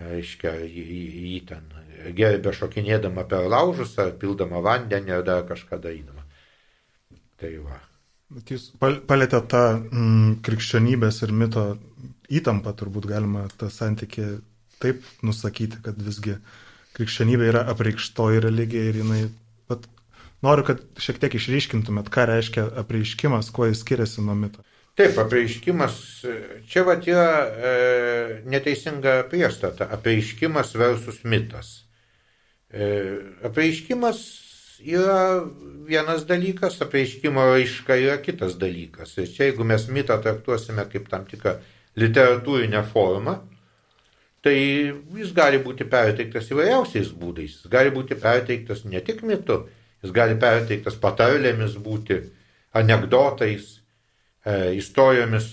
aiškia, jį, jį ten gerbė šokinėdama per laužus, ar pildama vandenį, ar dar kažką darydama. Tai va. Bet jūs palėtė tą mm, krikščionybės ir mito įtampą, turbūt galima tą santykį taip nusakyti, kad visgi krikščionybė yra apreikštoji religija ir jinai, bet noriu, kad šiek tiek išryškintumėt, ką reiškia apreiškimas, kuo jis skiriasi nuo mito. Taip, apreiškimas, čia va yra e, neteisinga priestata, apreiškimas versus mitas. E, apreiškimas yra vienas dalykas, apreiškimo raiška yra kitas dalykas. Ir čia jeigu mes mitą traktuosime kaip tam tikrą literatūrinę formą, tai jis gali būti perteiktas įvairiausiais būdais. Jis gali būti perteiktas ne tik mitu, jis gali perteiktas patarlėmis būti, anegdotais, e, istorijomis,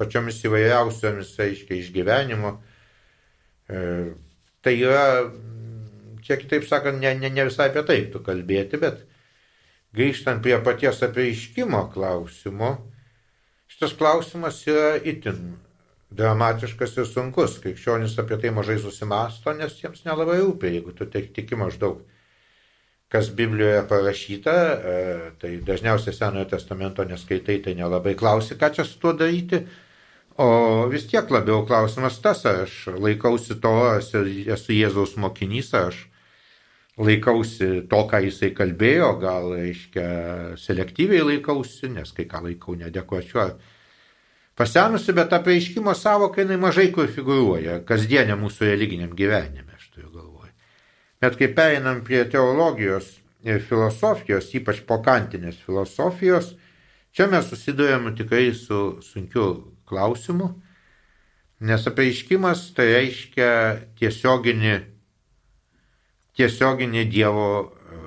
pačiomis įvairiausiomis, aiškiai, išgyvenimo. E, tai yra čia kitaip sakant, ne, ne, ne visai apie tai tu kalbėti, bet grįžtant prie paties apreiškimo klausimo, šitas klausimas yra itin dramatiškas ir sunkus. Krikščionis apie tai mažai susimasto, nes jiems nelabai rūpia, jeigu tu tiki maždaug, kas Biblijoje parašyta, e, tai dažniausiai Senojo testamento neskaitai, tai nelabai klausi, ką čia su tuo daryti. O vis tiek labiau klausimas tas, ar aš laikausi to, ar esu Jėzaus mokinys, ar aš laikausi to, ką jisai kalbėjo, gal, reiškia, selektyviai laikausi, nes kai ką laikau nedekvačiu ar pasenusi, bet apreiškimo savokai jinai mažai kur figuruoja kasdienė mūsų religiniam gyvenime, aš turiu galvoje. Bet kai pereinam prie teologijos ir filosofijos, ypač pokantinės filosofijos, čia mes susidurėm tikrai su sunkiu klausimu, nes apreiškimas tai reiškia tiesioginį tiesioginį Dievo e,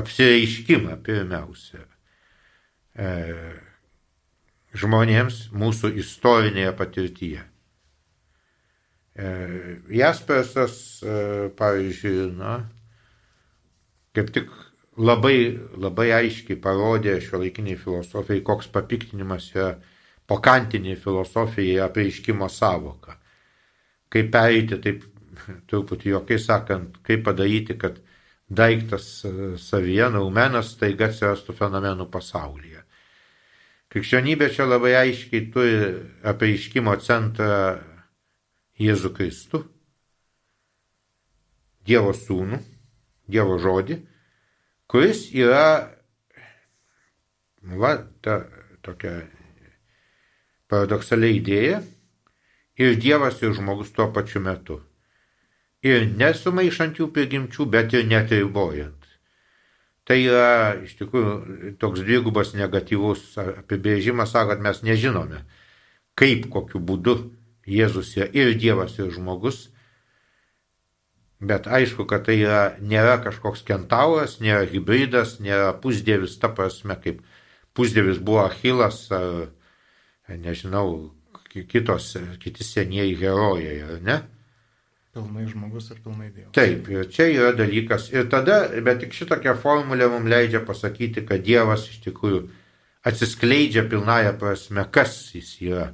apsireiškimą pirmiausia e, žmonėms mūsų istorinėje patirtyje. E, Jaspersas, pavyzdžiui, na, kaip tik labai, labai aiškiai parodė šio laikiniai filosofijai, koks papiktinimas yra pokantinė filosofija apreiškimo savoka. Kaip pereiti taip truputį jokai sakant, kaip padaryti, kad daiktas e, savyje, naumenas, taiga atsirastų fenomenų pasaulyje. Krikščionybė čia labai aiškiai turi apreiškimo centrą Jėzų Kristų, Dievo sūnų, Dievo žodį, kuris yra, va, ta tokia paradoksaliai idėja, ir Dievas ir žmogus tuo pačiu metu ir nesumaišant jų prigimčių, bet ir netribojant. Tai yra iš tikrųjų toks dvigubas negatyvus apibrėžimas, kad mes nežinome, kaip, kokiu būdu Jėzus yra ir Dievas, ir žmogus. Bet aišku, kad tai yra, nėra kažkoks kentauras, nėra hybridas, nėra pusdievis, ta prasme, kaip pusdievis buvo Achilas, ar, nežinau, kitos, kiti senieji herojai, ar ne? Pilnai žmogus ir pilnai Dievas. Taip, ir čia yra dalykas. Ir tada, bet tik šitokia formulė mums leidžia pasakyti, kad Dievas iš tikrųjų atsiskleidžia pilnąją prasme, kas jis yra.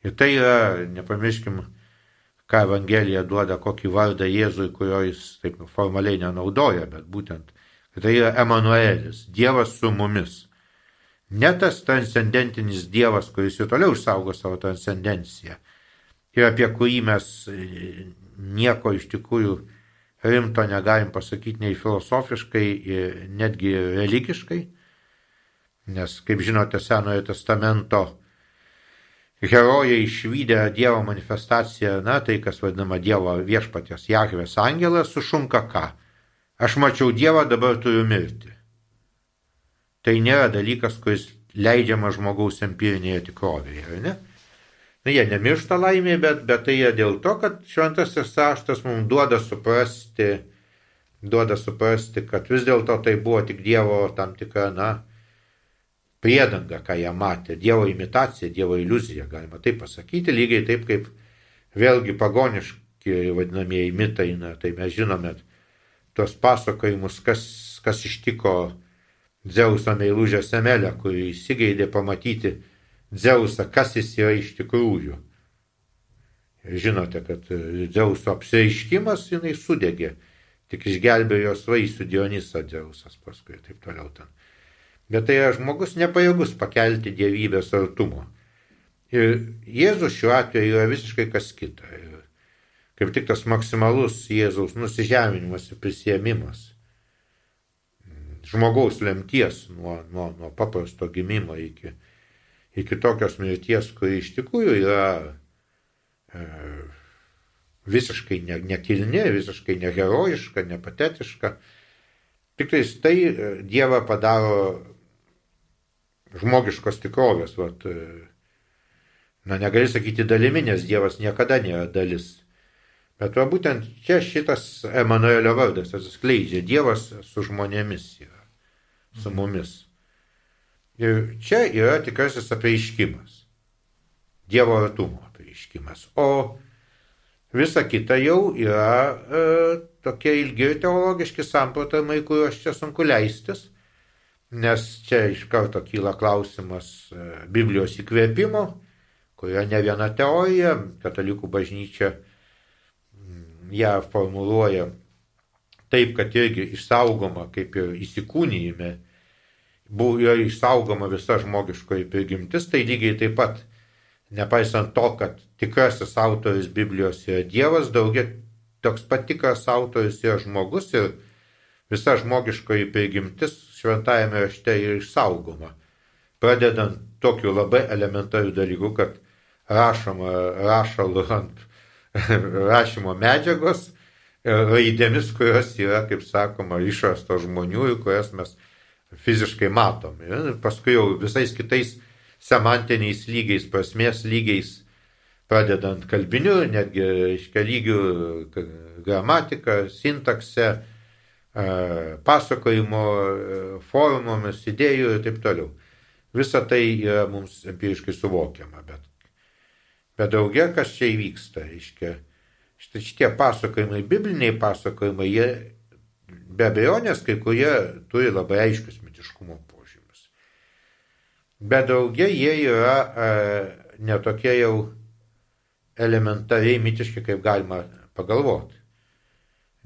Ir tai yra, nepamirškim, ką Evangelija duoda, kokį vardą Jėzui, kurio jis taip formaliai nenaudoja, bet būtent, tai yra Emanuelis, Dievas su mumis. Ne tas transcendentinis Dievas, kuris ir toliau išsaugo savo transcendenciją ir apie kurį mes e, nieko iš tikrųjų rimto negalim pasakyti nei filosofiškai, netgi religiškai, nes, kaip žinote, Senojo testamento herojai išvykę Dievo manifestaciją, na, tai kas vadinama Dievo viešpatės Jahvės angelas, sušunka ką? Aš mačiau Dievą, dabar turiu mirti. Tai nėra dalykas, kuris leidžiama žmogaus empirinėje tikrovėje, ne? Na, jie nemiršta laimė, bet, bet tai jie dėl to, kad šventasis raštas mums duoda suprasti, duoda suprasti, kad vis dėlto tai buvo tik Dievo tam tikra, na, priedanga, ką jie matė, Dievo imitacija, Dievo iliuzija, galima taip pasakyti, lygiai taip kaip vėlgi pagoniški vadinamieji mitai, na, tai mes žinome tuos pasakojimus, kas, kas ištiko Dzeuso meilužę Semelę, kuri įsigeidė pamatyti Dzeusą, kas jis yra iš tikrųjų. Žinote, kad Dzeuso apsireiškimas jinai sudegė, tik išgelbėjo jos vaisių Dionysą Dzeusas paskui ir taip toliau ten. Bet tai yra žmogus nepajėgus pakelti dievybės artumo. Ir Jėzus šiuo atveju yra visiškai kas kita. Ir kaip tik tas maksimalus Jėzaus nusižeminimas ir prisėmimas. Žmogaus lemties nuo, nuo, nuo paprasto gimimo iki, iki tokios mirties, kuri iš tikrųjų yra e, visiškai ne, nekilni, visiškai neherojiška, nepatetiška. Tik tai tai Dievą padaro žmogiškos tikrovės, vat, na negali sakyti dalimi, nes Dievas niekada nėra dalis. Bet va būtent čia šitas Emanuelio vardas atsiskleidžia, Dievas su žmonėmis yra, su mumis. Ir čia yra tikrasis apreiškimas, Dievo artumo apreiškimas. O visa kita jau yra e, tokie ilgi teologiški samprotavimai, kuriuos čia sunku leistis nes čia iš karto kyla klausimas e, Biblijos įkvėpimo, kurioje ne viena teorija, katalikų bažnyčia mm, ją formuluoja taip, kad irgi išsaugoma, kaip ir įsikūnyjime, buvo išsaugoma visa žmogiškoji prigimtis, tai lygiai taip pat, nepaisant to, kad tikrasis autoris Biblijos yra Dievas, daugia toks pat tikras autoris yra žmogus ir visa žmogiškoji prigimtis šventajame rašte ir išsaugoma. Pradedant tokiu labai elementariu dalyku, kad rašoma rašalu ant rašymo medžiagos, raidėmis, kurios yra, kaip sakoma, išrastos žmonių ir kurias mes fiziškai matom. Ir paskui jau visais kitais semantiniais lygiais, prasmės lygiais, pradedant kalbiniu, netgi, reiškia, lygių gramatika, sintakse, pasakojimo formomis, idėjų ir taip toliau. Visa tai yra mums empiriškai suvokiama, bet, bet daugia, kas čia įvyksta, reiškia, šitie pasakojimai, bibliniai pasakojimai, jie be abejonės kai kurie turi labai aiškius mitiškumo požymius. Bet daugia jie yra e, netokie jau elementariai mitiški, kaip galima pagalvoti.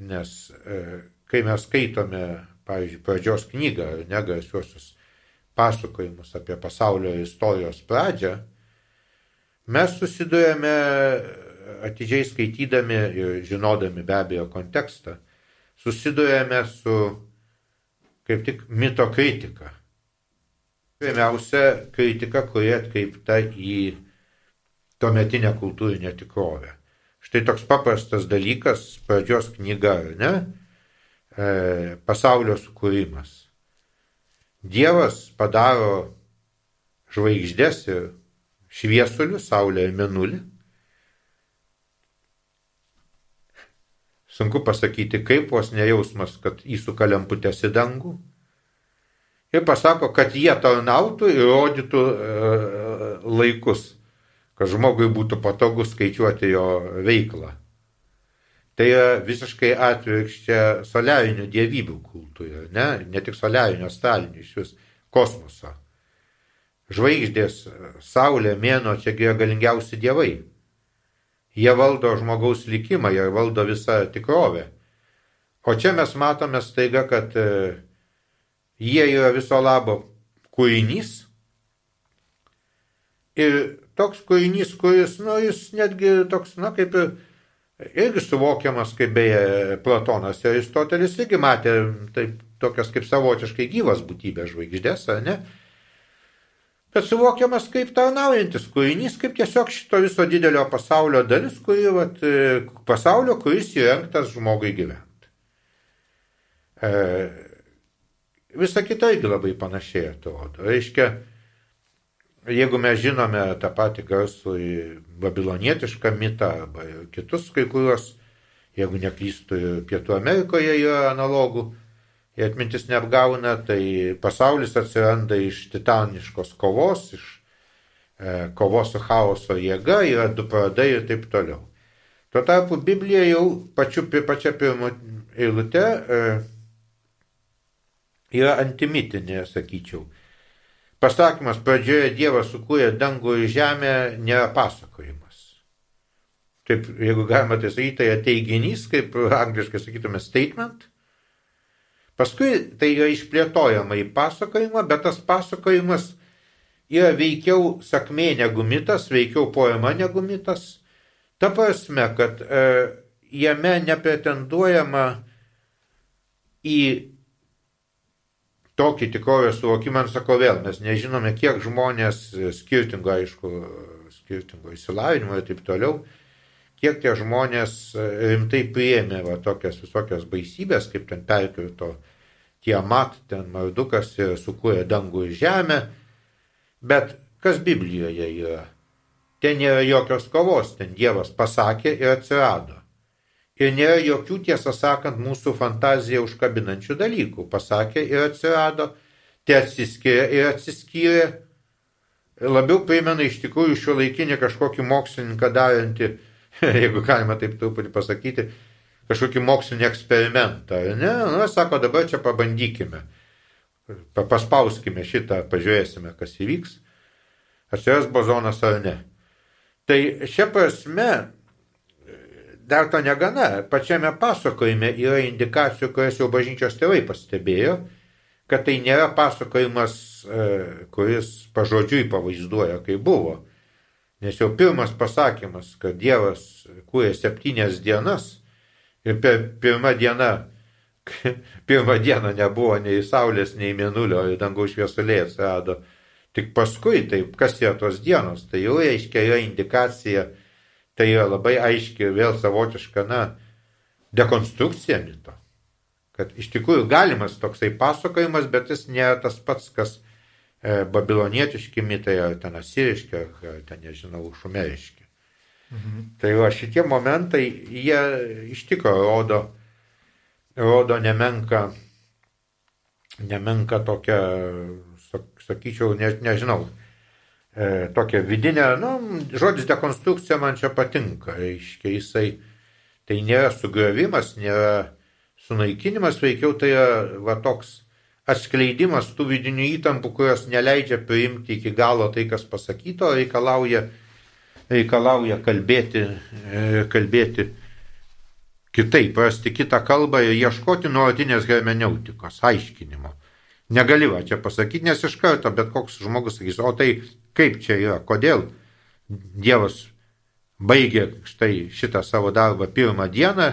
Nes e, kai mes skaitome, pavyzdžiui, pradžios knygą, negarsiuosius pasakojimus apie pasaulio istorijos pradžią, mes susidurėme atidžiai skaitydami ir žinodami be abejo kontekstą, susidurėme su kaip tik mito kritika. Pirmiausia, kritika, kuri atkreipta į tuometinę kultūrinę tikrovę. Štai toks paprastas dalykas, pradžios knyga, ne? e, pasaulio sukūrimas. Dievas padaro žvaigždės ir šviesulių, saulę ir menulį. Sunku pasakyti, kaip vos nejausmas, kad įsuka lemputės į dangų. Ir pasako, kad jie tarnautų ir rodytų e, laikus, kad žmogui būtų patogu skaičiuoti jo veiklą. Tai yra visiškai atvirkščia soliarinių dievybių kultui, ne, ne tik soliarinio, astralinių, iš vis kosmoso. Žvaigždės, Saulė, Mėno, čia yra galingiausi dievai. Jie valdo žmogaus likimą, jie valdo visą tikrovę. O čia mes matome staiga, kad e, jie yra viso labo kūrinys. Ir toks kūrinys, kuris, nu, jis netgi toks, na, kaip ir irgi suvokiamas, kaip beje Platonas ir Aristotelis irgi matė taip, tokias kaip savotiškai gyvas būtybės žvaigždės, ar ne? Bet suvokiamas kaip tarnaujantis kūrinys, kaip tiesiog šito viso didelio pasaulio dalis, kuri, vat, pasaulio, kuris įrengtas žmogui gyventi. E, visa kita irgi labai panašiai atrodo. Reiškia, jeigu mes žinome tą patį garsų babilonietišką mitą arba kitus kai kuriuos, jeigu neklystų Pietų Amerikoje yra analogų, jei atmintis neapgauna, tai pasaulis atsiranda iš titaniškos kovos, iš e, kovos su chaoso jėga, yra du pradai ir taip toliau. Tuo tarpu Biblija jau pačiu, pačia pirmo eilute e, yra antimitinė, sakyčiau. Pasakymas pradžioje Dievas sukūrė dangų ir žemę nėra pasakojimas. Taip, jeigu galima tai sakyti, tai teiginys, kaip angliškai sakytume, statement. Paskui tai yra išplėtojama į pasakojimą, bet tas pasakojimas yra veikiau sakmė negu mitas, veikiau poema negu mitas. Ta prasme, kad e, jame nepretenduojama į tokį tikrovės suvokimą, sakau vėl, mes nežinome, kiek žmonės skirtingo, aišku, skirtingo įsilavinimo ir taip toliau, kiek tie žmonės rimtai priėmė va, tokias visokias baisybės, kaip ten perkirto Tiamat, ten Mardukas ir sukūrė dangų ir žemę, bet kas Biblijoje yra? Ten nėra jokios kovos, ten Dievas pasakė ir atsirado. Ir nėra jokių, tiesą sakant, mūsų fantaziją užkabinančių dalykų. Pasakė ir atsirado, tai atsiskyrė ir atsiskyrė. Labiau primena iš tikrųjų šio laikinį kažkokį mokslininką darantį, jeigu galima taip truputį pasakyti, kažkokį mokslinį eksperimentą. Ne, na, sako, dabar čia pabandykime. Paspauskime šitą, pažiūrėsime, kas įvyks. Atsiras bozonas ar ne. Tai šia prasme dar to negana. Pačiame pasakojime yra indikacijų, kurias jau bažnyčios tėvai pastebėjo, kad tai nėra pasakojimas, e, kuris pažodžiui pavaizduoja, kaip buvo. Nes jau pirmas pasakymas, kad Dievas kūrė septynias dienas ir per pirmą dieną, pirmą dieną nebuvo nei Saulės, nei Mėnulio ir dangaus šviesulė atsirado. Tik paskui, tai kas yra tos dienos, tai jau reiškia yra indikacija, Tai yra labai aiški vėl savotiška, na, dekonstrukcija mito. Kad iš tikrųjų galimas toksai pasakojimas, bet jis nėra tas pats, kas babilonietiški mitai, ar ten asiriški, ar ten, nežinau, šumeriški. Mhm. Tai va šitie momentai, jie iš tikrųjų rodo, rodo nemenka, nemenka tokia, sakyčiau, ne, nežinau, e, tokią vidinę, nu, žodis dekonstrukcija man čia patinka, reiškia, jisai tai nėra sugriovimas, nėra sunaikinimas, veikiau tai yra va toks atskleidimas tų vidinių įtampų, kurios neleidžia priimti iki galo tai, kas pasakyto, reikalauja, reikalauja kalbėti, e, kalbėti kitaip, rasti kitą kalbą ir ieškoti nuolatinės hermeneutikos, aiškinimo. Negali va čia pasakyti, nes iš karto bet koks žmogus sakys, o tai kaip čia yra, kodėl Dievas baigė štai šitą savo darbą pirmą dieną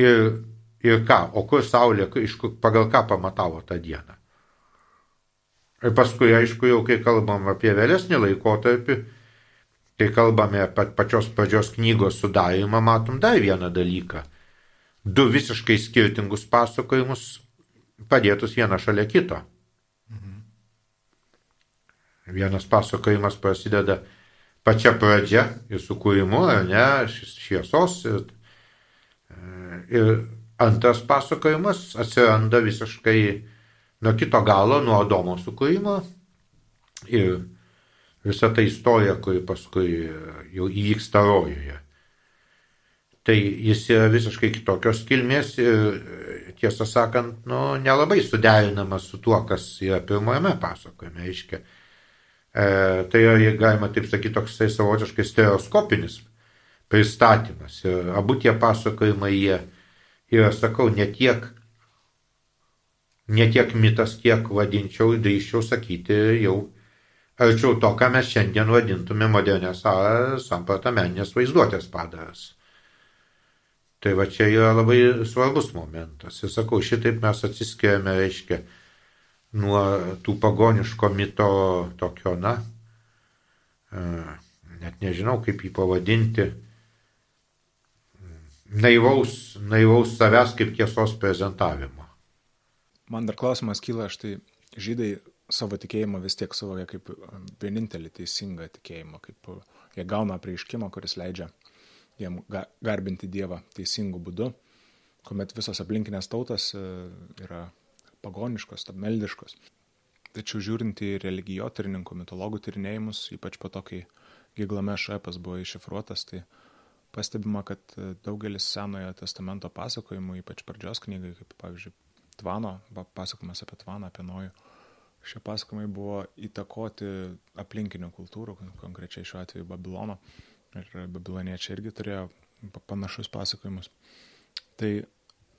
ir, ir ką, o kur Saulė, pagal ką pamatavo tą dieną. Ir paskui, aišku, jau kai kalbam apie vėlesnį laikotarpį, kai kalbame apie pačios pradžios knygos sudarimą, matom dar vieną dalyką. Du visiškai skirtingus pasakojimus padėtus vieną šalia kito. Vienas pasakojimas prasideda pačia pradžia ir sukūrimu, ar ne, šviesos. Ir, ir antras pasakojimas atsiranda visiškai nuo kito galo, nuo Adomo sukūrimo. Ir visa ta istorija, kuri paskui jau įvyksta rojoje. Tai jis yra visiškai kitokios kilmės ir tiesą sakant, nu, nelabai suderinamas su tuo, kas yra pirmojame pasakojime. Reiškia, E, tai yra, galima taip sakyti, toksai savotiškai stereoskopinis pristatymas. Ir abu tie pasakojimai jie yra, sakau, ne tiek, ne tiek mitas, kiek vadinčiau, drįščiau sakyti jau arčiau to, ką mes šiandien vadintume modernės samprotameninės vaizduotės padaras. Tai va čia yra labai svarbus momentas. Ir sakau, šitaip mes atsiskiriame, reiškia, nuo tų pagoniško mito tokio, na, e, net nežinau kaip jį pavadinti, naivaus, naivaus savęs kaip tiesos prezentavimo. Man dar klausimas kyla, štai žydai savo tikėjimą vis tiek suvokia kaip vienintelį teisingą tikėjimą, kaip jie gauna prieiškimą, kuris leidžia jiem garbinti Dievą teisingų būdų, kuomet visos aplinkinės tautas e, yra pagoniškos, meldiškos. Tačiau žiūrint į religijotyrininkų, mitologų tyrinėjimus, ypač po to, kai Giglames šepas buvo iššifruotas, tai pastebima, kad daugelis Senojo testamento pasakojimų, ypač pradžios knygai, kaip pavyzdžiui Tvano, pasakojimas apie Tvaną, apie Nojų. Šie pasakojimai buvo įtakoti aplinkinių kultūrų, konkrečiai šiuo atveju Babilono. Ir babiloniečiai irgi turėjo panašus pasakojimus. Tai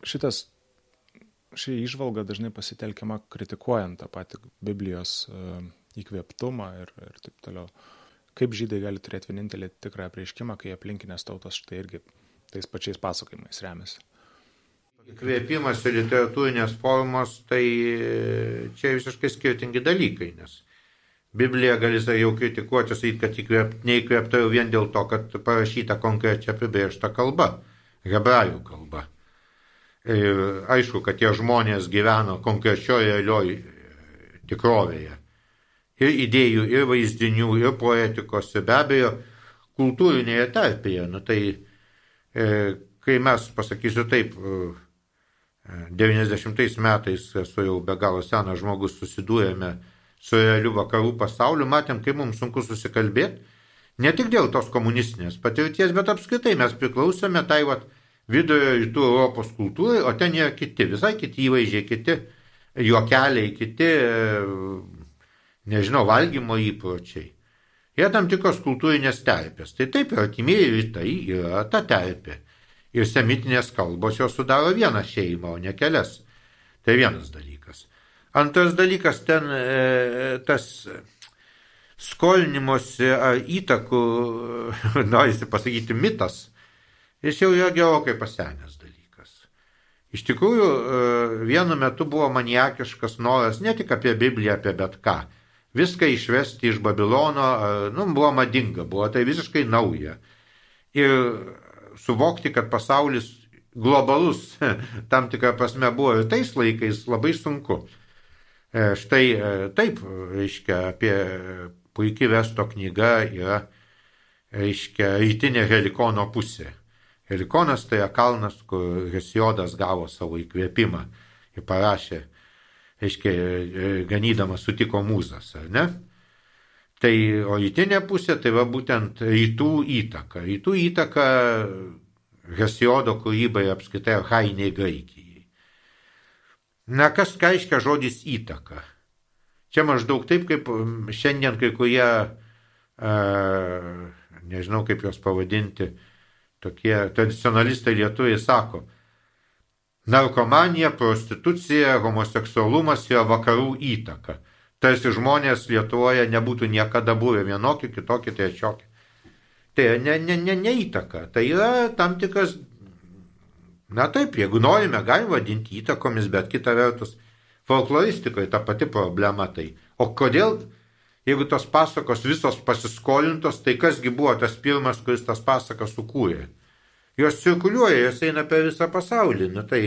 šitas, ši išvalga dažnai pasitelkiama kritikuojant tą patį Biblijos e, įkvėptumą ir, ir taip toliau. Kaip žydai gali turėti vienintelį tikrą apreiškimą, kai aplinkinės tautos štai irgi tais pačiais pasakojimais remiasi. Įkvėpimas ir literatūrinės formos, tai čia visiškai skirtingi dalykai, nes Biblija gali jau kritikuoti, sakyti, kad įkvėp, neįkvėpta jau vien dėl to, kad parašyta konkrečia apibrėžta kalba, hebrajų kalba. Ir aišku, kad tie žmonės gyveno konkrečioje realioj tikrovėje ir idėjų, ir vaizdinių, ir poetikos, ir be abejo kultūrinėje tarpėje. Nu, tai e, kai mes, pasakysiu taip, e, 90 metais esu jau be galo senas žmogus, susidūrėme su realiu vakarų pasauliu, matėm, kaip mums sunku susikalbėti. Ne tik dėl tos komunistinės patirties, bet apskritai mes priklausome tai vat, vidurio rytų Europos kultūrai, o ten yra kiti, visai kiti įvaizdžiai, kiti juokeliai, kiti nežinau, valgymo įpročiai. Yra tam tikros kultūrinės terpės. Tai taip, artimieji rytai yra ta terpė. Ir semitinės kalbos jos sudaro vieną šeimą, o ne kelias. Tai vienas dalykas. Antras dalykas, ten e, tas skolinimuose ar įtakų, norisi pasakyti, mitas, jis jau yra gerokai pasenęs dalykas. Iš tikrųjų, e, vienu metu buvo maniakiškas noras ne tik apie Bibliją, apie bet ką viską išvesti iš Babilono, nu, buvo madinga, buvo tai visiškai nauja. Ir suvokti, kad pasaulis globalus tam tikrą prasme buvo ir tais laikais labai sunku. E, štai e, taip, reiškia, apie puikiai vesto knyga yra, reiškia, rytinė Helikono pusė. Helikonas tai yra kalnas, kur Hesiodas gavo savo įkvėpimą ir parašė reiškia, e, ganydamas sutiko mūzas, ar ne? Tai o rytinė pusė, tai va būtent rytų įtaka. Rytų įtaka Hesiodo kūrybai apskritai arhainiai Graikijai. Na, kas reiškia žodis įtaka? Čia maždaug taip, kaip šiandien kai kurie, a, nežinau kaip juos pavadinti, tokie tradicionalistai lietuviai sako, Narkomanija, prostitucija, homoseksualumas yra vakarų įtaka. Tarsi žmonės Lietuvoje nebūtų niekada buvę vienokie, kitokie, trečiokie. Tai ne, ne, ne, ne įtaka. Tai yra tam tikras, na taip, jeigu norime, galime vadinti įtakomis, bet kita vertus, folkloristikoje ta pati problema tai. O kodėl, jeigu tos pasakos visos pasiskolintos, tai kasgi buvo tas pirmas, kuris tas pasakas sukūrė? Jos cirkuliuoja, jos eina per visą pasaulį. Na tai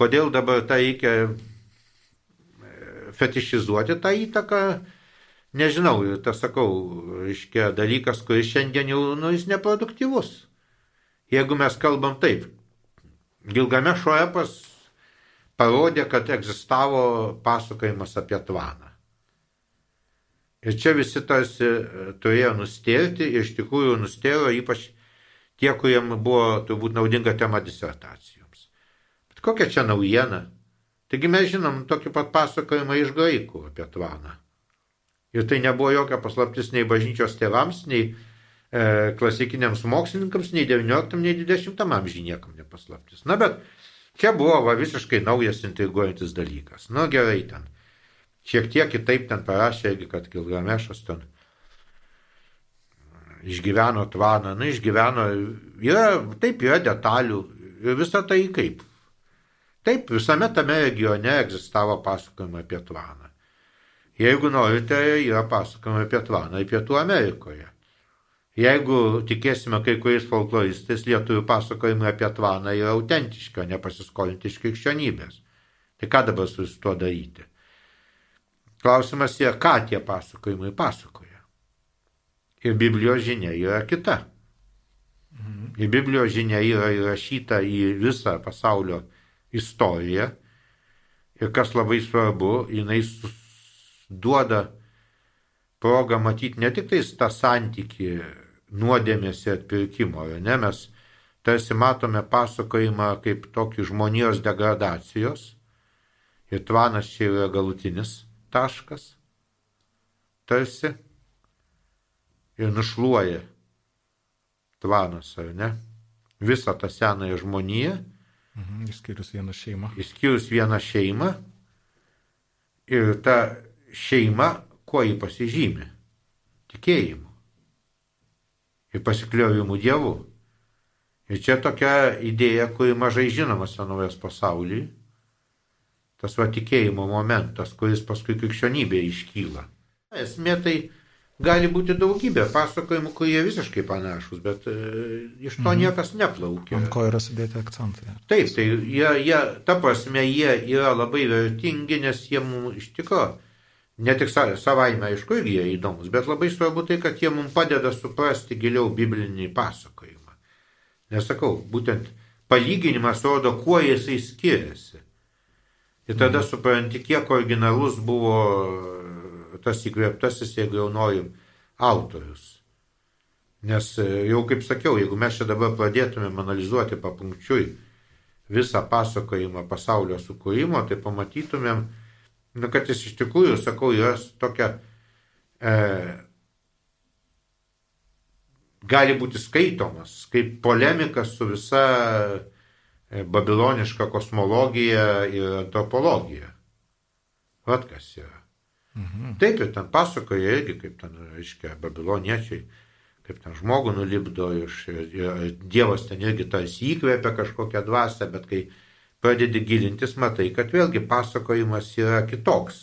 kodėl dabar tą reikia e, fetišizuoti tą įtaką, nežinau, tas sakau, reiškia dalykas, kuris šiandien jau, nu, jis neproduktyvus. Jeigu mes kalbam taip, Gilgamešo epas parodė, kad egzistavo pasakojimas apie tvaną. Ir čia visi tarsi e, turėjo nustėrti, ir iš tikrųjų nustėro ypač tie, kuriem buvo turbūt naudinga tema disertacijoms. Bet kokia čia naujiena? Taigi mes žinom tokį pat pasakojimą iš graikų apie tvaną. Ir tai nebuvo jokia paslaptis nei bažnyčios tėvams, nei e, klasikiniams mokslininkams, nei 19, nei 20 amžiai niekam nepaslaptis. Na bet čia buvo va, visiškai naujas intriguojantis dalykas. Nu gerai ten. Šiek tiek kitaip ten parašė, kad Gilgamešas ten išgyveno tvaną, na, išgyveno, yra, taip, yra detalių ir visą tai kaip. Taip, visame tame regione egzistavo pasakojimai apie tvaną. Jeigu norite, yra pasakojimai apie tvaną Pietų Amerikoje. Jeigu tikėsime kai kuriais folkloristais, lietuvių pasakojimai apie tvaną yra autentiški, o nepasiskolinti iš krikščionybės. Tai ką dabar su tuo daryti? Klausimas yra, ką tie pasakojimai pasakoja. Ir Biblijos žinia yra kita. Ir Biblijos žinia yra įrašyta į visą pasaulio istoriją. Ir kas labai svarbu, jinai duoda progą matyti ne tik tais tą santyki nuodėmės ir atpirkimo. Ne? Mes tarsi matome pasakojimą kaip tokį žmonijos degradacijos Ir tvanas čia yra galutinis taškas, tarsi, ir nušluoja tvanas, ar ne, visą tą senąją žmoniją. Mhm, išskyrus vieną šeimą. Išskyrus vieną šeimą. Ir ta šeima, kuo jį pasižymė? Tikėjimu. Ir pasikliovimu Dievu. Ir čia tokia idėja, kuri mažai žinoma senovės pasaulyje. Tas va tikėjimo momentas, kuris paskui krikščionybėje iškyla. Esmė tai gali būti daugybė pasakojimų, kurie visiškai panašus, bet e, iš to mhm. niekas neplaukia. Ant ko yra sudėti akcentai. Taip, tai jie, jie, ta prasme, jie yra labai vertingi, nes jie mums iš tikrųjų ne tik savaime, aišku, irgi jie įdomus, bet labai svarbu tai, kad jie mums padeda suprasti giliau biblinį pasakojimą. Nesakau, būtent palyginimas rodo, kuo jisai skiriasi. Ir tada mhm. supranti, kiek originalus buvo tas įkvėptasis, jeigu jau norim, autorius. Nes jau kaip sakiau, jeigu mes čia dabar pradėtumėm analizuoti papunkčiui visą pasakojimą pasaulio sukūrimo, tai pamatytumėm, nu, kad jis iš tikrųjų, sakau, yra tokia, e, gali būti skaitomas kaip polemika su visa e, babiloniška kosmologija ir antropologija. Vat kas yra. Mhm. Taip ir ten pasakoja irgi, kaip ten, reiškia, babiloniečiai, kaip ten žmogų nulipdo iš, ir Dievas ten irgi tarsi įkvėpia kažkokią dvasę, bet kai pradedi gilintis, matai, kad vėlgi pasakojimas yra kitoks.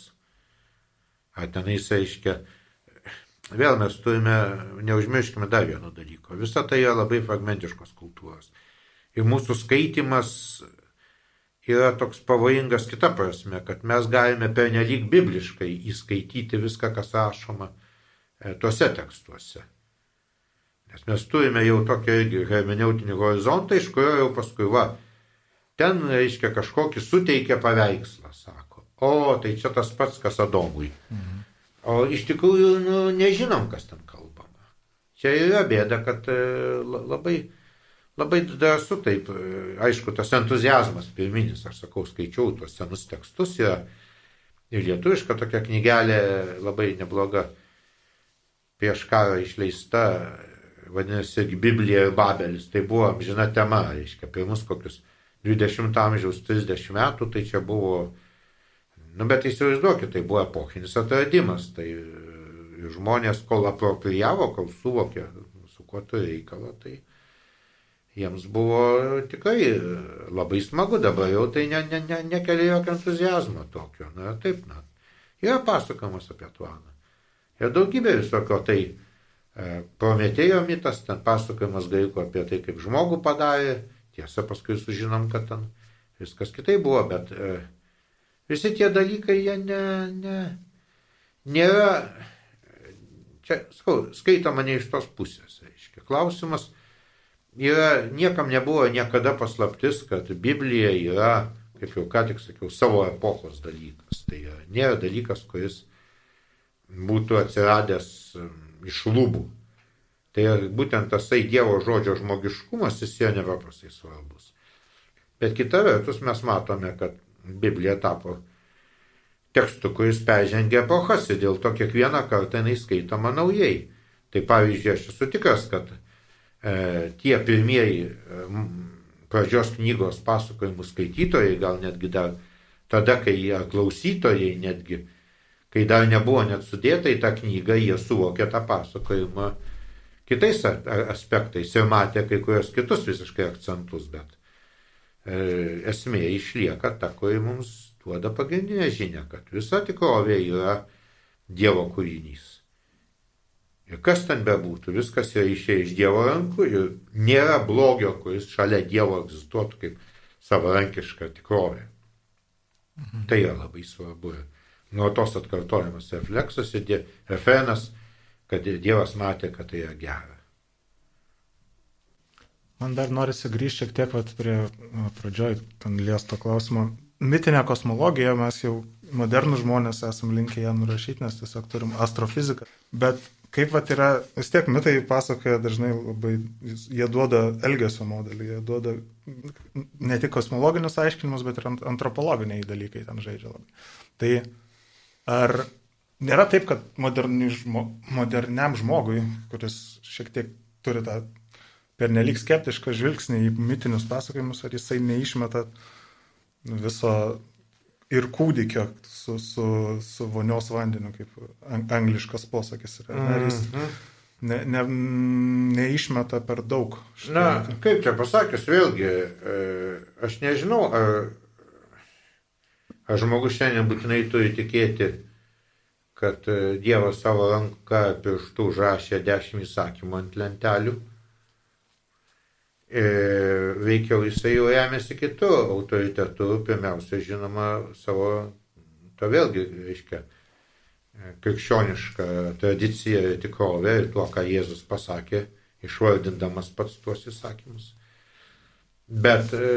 Ar tenais reiškia, vėl mes turime, neužmirškime dar vieno dalyko. Visa tai yra labai fragmentiškos kultūros. Ir mūsų skaitimas yra toks pavojingas kita prasme, kad mes galime pernelyg bibliškai įskaityti viską, kas rašoma e, tuose tekstuose. Nes mes turime jau tokią hermeneutinį horizontą, iš kurio jau paskui va, ten, reiškia, kažkokį suteikia paveikslą, sako. O, tai čia tas pats, kas Adomui. Mhm. O iš tikrųjų, nu, nežinom, kas ten kalbama. Čia yra bėda, kad e, labai, labai drąsu taip, e, aišku, tas entuzijazmas pirminis, aš sakau, skaičiau tuos senus tekstus yra ir lietuviška tokia knygelė labai nebloga prieš karą išleista, vadinasi, Biblija ir Babelis. Tai buvo amžina tema, reiškia, pirmus kokius 20 amžiaus 30 metų, tai čia buvo, nu bet įsivaizduokit, tai buvo epochinis atradimas, tai žmonės kol aproprijavo, kol suvokė, su kuo turi reikalą, tai jiems buvo tikrai labai smagu, dabar jau tai ne, ne, ne, nekelia jokio entuzijazmo tokio, na taip, na, yra pasakomas apie tvaną. Ir daugybė visokio tai e, Prometėjo mitas, ten pasakojimas graikų apie tai, kaip žmogų padarė, Tiesa, paskui sužinom, kad ten viskas kitai buvo, bet e, visi tie dalykai, jie ne, ne, nėra, čia, skau, skaitoma ne iš tos pusės, reiškia. Klausimas yra, niekam nebuvo niekada paslaptis, kad Biblija yra, kaip jau ką tik sakiau, savo epochos dalykas. Tai yra, nėra dalykas, kuris būtų atsiradęs iš lūbų. Tai būtent tasai Dievo žodžio žmogiškumas jis yra nepaprastai svarbus. Bet kita vertus mes matome, kad Biblija tapo tekstu, kuris peržengia epochas ir dėl to kiekvieną kartą jinai skaitoma naujai. Tai pavyzdžiui, aš esu tikras, kad tie pirmieji e, pradžios knygos pasakojimų skaitytojai, gal netgi dar tada, kai jie klausytojai netgi, kai dar nebuvo net sudėta į tą knygą, jie suvokė tą pasakojimą kitais aspektais ir matė kai kurios kitus visiškai akcentus, bet e, esmė išlieka ta, kuri mums duoda pagrindinę žinią, kad visa tikrovė yra Dievo kūrinys. Ir kas ten bebūtų, viskas yra išėję iš Dievo rankų ir nėra blogio, kuris šalia Dievo egzistuotų kaip savarankiška tikrovė. Mhm. Tai yra labai svarbu. Nuo tos atkartojamas refleksas ir refrenas kad Dievas matė, kad tai yra gera. Man dar norisi grįžti šiek tiek vat, prie pradžioj ten liesto klausimo. Mitinė kosmologija, mes jau modernų žmonės esam linkę ją nurašyti, nes tiesiog turim astrofiziką. Bet kaip vat yra, vis tiek mitai pasakoja dažnai labai, jie duoda elgesio modelį, jie duoda ne tik kosmologinius aiškinimus, bet ir antropologiniai dalykai ten žaidžia labai. Tai ar nėra taip, kad žmo, moderniam žmogui, kuris šiek tiek turi tą pernelyg skeptišką žvilgsnį į mitinius pasakojimus, ar jisai neišmeta viso ir kūdikio su, su, su vonios vandeniu, kaip angliškas posakis yra. Jis mhm. ne, ne, neišmeta per daug? Na, kaip čia pasakius, vėlgi, e, aš nežinau, ar, ar žmogus šiandien būtinai turi tikėti, kad e, Dievas savo ranką pirštų užrašė dešimt įsakymų ant lentelių E, veikiau jisai jau remiasi kitų autoritetų, pirmiausia, žinoma, savo, to vėlgi, reiškia, krikščionišką tradiciją ir tikrovę ir tuo, ką Jėzus pasakė, išvardindamas pats tuos įsakymus. Bet e,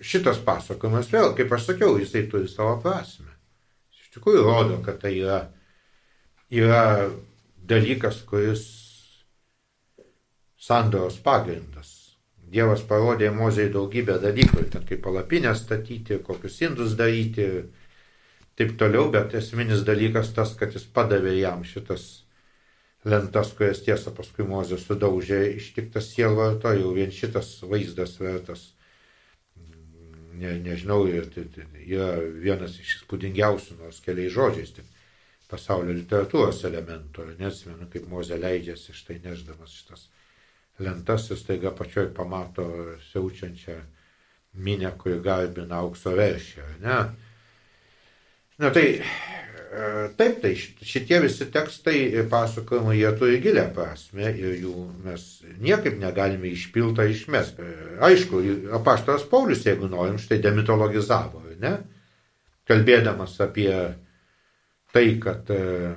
šitas pasakojimas vėl, kaip aš sakiau, jisai turi savo prasme. Iš tikrųjų rodo, kad tai yra, yra dalykas, kuris sandoros pagrindas. Dievas parodė Mozei daugybę dalykų, ten kaip palapinę statyti, kokius indus daryti, taip toliau, bet esminis dalykas tas, kad jis padavė jam šitas lentas, kurias tiesa paskui Mozė sudaužė, ištiktas sielvarto, jau vien šitas vaizdas vertas. Ne, nežinau, yra vienas iš įspūdingiausių, nors keliais žodžiais, tai pasaulio literatūros elementų, neatsimenu, kaip Mozė leidžiasi štai neždamas šitas lentas ir staiga pačioj pamato siaučiančią minę, kuri garbina aukso veršį. Ne? Na tai, e, taip, tai šitie visi tekstai ir pasakojimai, jie turi gilę prasme ir jų mes niekaip negalime išpiltą išmesti. Aišku, apaštaras Paulius, jeigu norim, štai demitologizavo, ne? Kalbėdamas apie tai, kad e,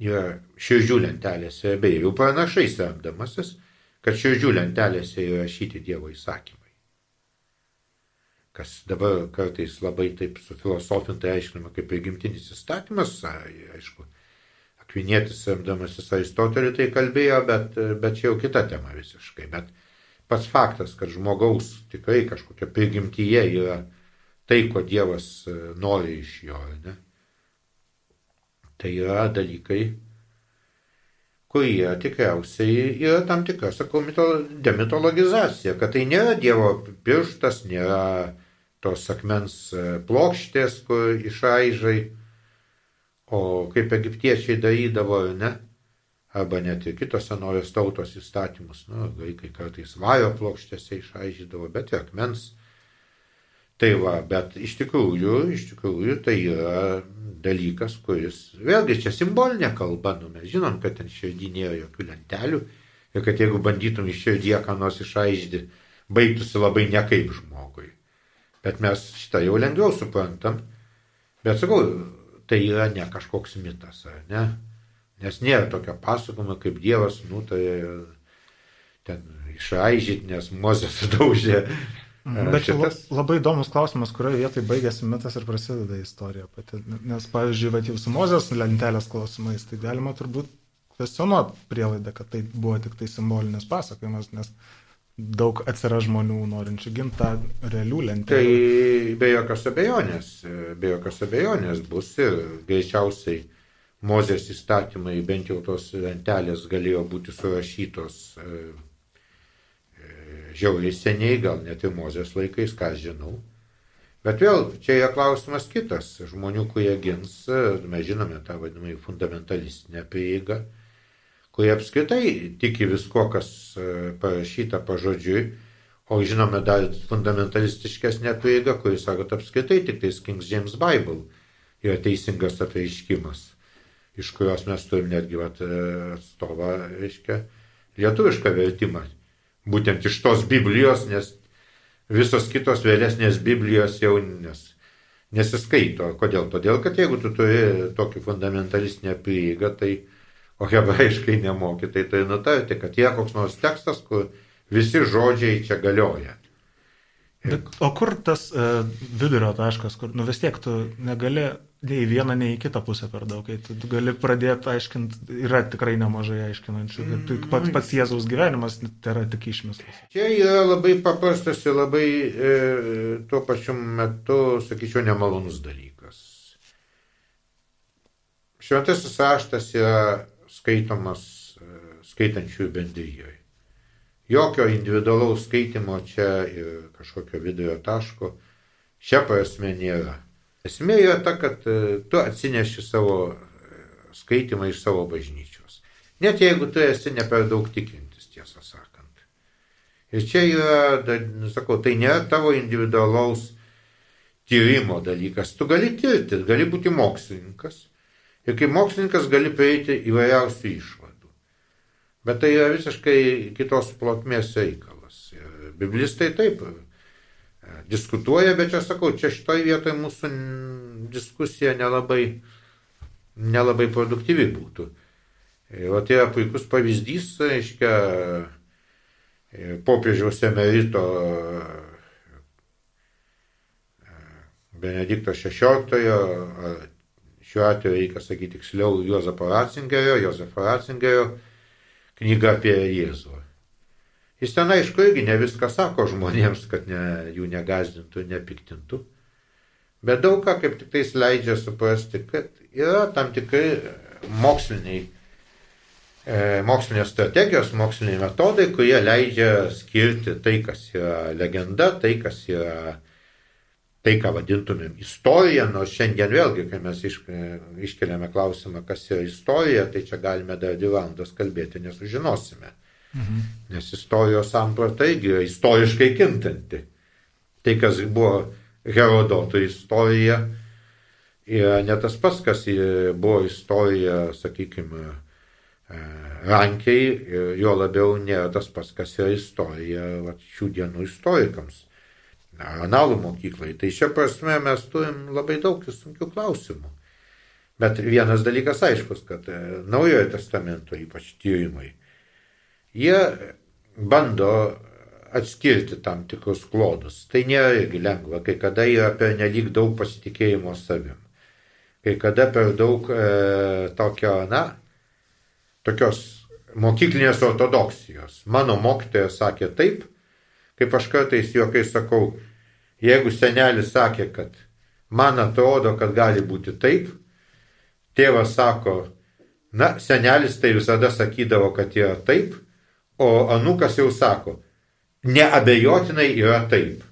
yra širdžių lentelėse, bei jau pranašais remdamasis, kad širdžių lentelėse įrašyti Dievo įsakymai. Kas dabar kartais labai taip sufilosofintai aiškinama kaip prigimtinis įstatymas, aišku, Akvinėtis remdamasis Aristotelį tai kalbėjo, bet, bet čia jau kita tema visiškai. Bet pats faktas, kad žmogaus tikrai kažkokia prigimtyje yra tai, ko Dievas nori iš jo, ne? Tai yra dalykai, kurie tikriausiai yra tam tikra, sakau, demitologizacija, kad tai nėra Dievo pirštas, nėra tos akmens e, plokštės, kur išaižai, o kaip egiptiečiai darydavo, ne? Arba net ir kitos senovės tautos įstatymus, nu, graikai kartais vario plokštėse išaižydavo, bet ir akmens Tai va, bet iš tikrųjų, iš tikrųjų tai yra dalykas, kuris, vėlgi čia simbolinė kalba, nu mes žinom, kad ten širdį nėra jokių lentelių ir kad jeigu bandytum iš širdyje ką nors išaiždyti, baigtųsi labai nekaip žmogui. Bet mes šitą jau lengviau suprantam, bet sakau, tai yra ne kažkoks mitas, ar ne? Nes nėra tokio pasakojimo, kaip Dievas nutarė ten išaižyti, nes Mozės sudaužė Mhm. Bet čia labai įdomus klausimas, kurioje vietoje baigėsi mitas ir prasideda istorija pati. Nes, pavyzdžiui, va, jau su Mozės lentelės klausimais, tai galima turbūt kvestionuoti prielaidą, kad tai buvo tik tai simbolinis pasakojimas, nes daug atsiras žmonių norinčių ginti tą realių lentelę. Tai be jokios abejonės, be jokios abejonės bus ir greičiausiai Mozės įstatymai, bent jau tos lentelės galėjo būti surašytos žiauriai seniai, gal net ir Mozės laikais, ką žinau. Bet vėl, čia yra klausimas kitas. Žmonių, kurie gins, mes žinome tą vadinamąjį fundamentalistinę prieigą, kurie apskritai tiki visko, kas e, parašyta pažodžiui, o žinome dar fundamentalistiškesnę prieigą, kuris sako, kad apskritai tik tais King James Bible yra teisingas apreiškimas, iš kurios mes turim netgi vat, e, atstovą, reiškia, lietuvišką vertimą būtent iš tos Biblijos, nes visos kitos vėlesnės Biblijos jau nes, nesiskaito. Kodėl? Todėl, kad jeigu tu turi tokį fundamentalistinę prieigą, tai o hebrajiškai nemoki, tai turi nutarti, kad yra koks nors tekstas, kur visi žodžiai čia galioja. Bet, o kur tas uh, vidurio taškas, kur, nu vis tiek tu negali nei į vieną, nei į kitą pusę per daug, kai tu gali pradėti aiškinti, yra tikrai nemažai aiškinančių, kad mm. pats, pats Jėzaus gyvenimas tai yra tik išmislas. Čia yra labai paprastas ir labai e, tuo pačiu metu, sakyčiau, nemalonus dalykas. Šventasis raštas yra skaitomas e, skaitančiųjų bendryjoje. Jokio individualaus skaitimo čia ir kažkokio vidurio taško šią prasme nėra. Esmė yra ta, kad e, tu atsineši savo e, skaitimą iš savo bažnyčios. Net jeigu tu esi ne per daug tikintis, tiesą sakant. Ir čia yra, sakau, tai nėra tavo individualaus tyrimo dalykas. Tu gali tirti, gali būti mokslininkas. Ir kaip mokslininkas gali prieiti įvairiausių išvadų. Bet tai yra visiškai kitos plotmės reikalas. Ir biblistai taip diskutuoja, bet čia sakau, čia šitoje vietoje mūsų diskusija nelabai, nelabai produktyvi būtų. Ir tai yra puikus pavyzdys, reiškia, e, popiežiaus emerito e, Benedikto XVI, šiuo atveju reikia sakyti tiksliau Jozapo Ratzingerio, Jozefo Ratzingerio knyga apie Jėzų. Jis ten aišku irgi ne viską sako žmonėms, kad ne, jų negazdintų, nepiktintų, bet daug ką kaip tik tais leidžia suprasti, kad yra tam tikrai moksliniai, e, mokslinės strategijos, moksliniai metodai, kurie leidžia skirti tai, kas yra legenda, tai, kas yra tai, ką vadintumėm istorija, nors šiandien vėlgi, kai mes iš, iškeliame klausimą, kas yra istorija, tai čia galime dar dvi valandas kalbėti, nesužinosime. Mhm. Nes istorijos samprata irgi yra istoriškai kintanti. Tai, kas buvo Herodoto istorija, yra ne tas pats, kas buvo istorija, sakykime, rankiai, jo labiau nėra tas pats, kas yra istorija va, šių dienų istorikams analų mokyklai. Tai šia prasme mes turim labai daug sunkių klausimų. Bet vienas dalykas aiškus, kad e, Naujojo testamento ypač tyrimai, jie bando atskirti tam tikrus klodus. Tai nėra irgi lengva, kai kada yra per nelik daug pasitikėjimo savim. Kai kada per daug e, tokio, na, tokios mokyklinės ortodoksijos. Mano mokytojas sakė taip, kaip aš kartais juokai sakau, Jeigu senelis sakė, kad man atrodo, kad gali būti taip, tėvas sako, na, senelis tai visada sakydavo, kad yra taip, o anukas jau sako, neabejotinai yra taip.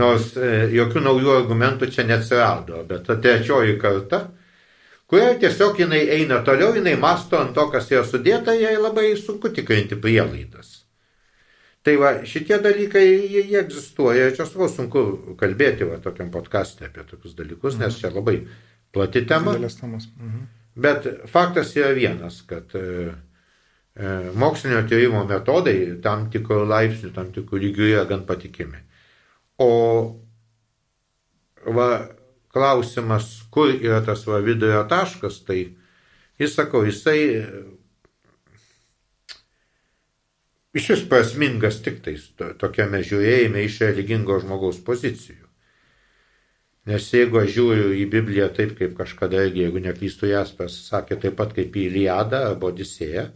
Nors e, jokių naujų argumentų čia neatsirado, bet ta trečioji karta, kuria tiesiog jinai eina toliau, jinai masto ant to, kas yra sudėta, jai labai sunku tikrinti prielaidas. Tai va, šitie dalykai, jie, jie egzistuoja, čia savo sunku kalbėti va, tokiam podcast'e apie tokius dalykus, nes čia labai plati tema. Mhm. Bet faktas yra vienas, kad e, e, mokslinio tyrimo metodai tam tikrų laipsnių, tam tikrų lygių yra gan patikimi. O va, klausimas, kur yra tas va, vidurio taškas, tai jis sakau, jisai iš vis prasmingas tik tais to, tokiame žiūrėjime iš religingo žmogaus pozicijų. Nes jeigu aš žiūriu į Bibliją taip, kaip kažkada, jeigu neklystu Jaspas sakė taip pat kaip į Iliadą arba Odisėją,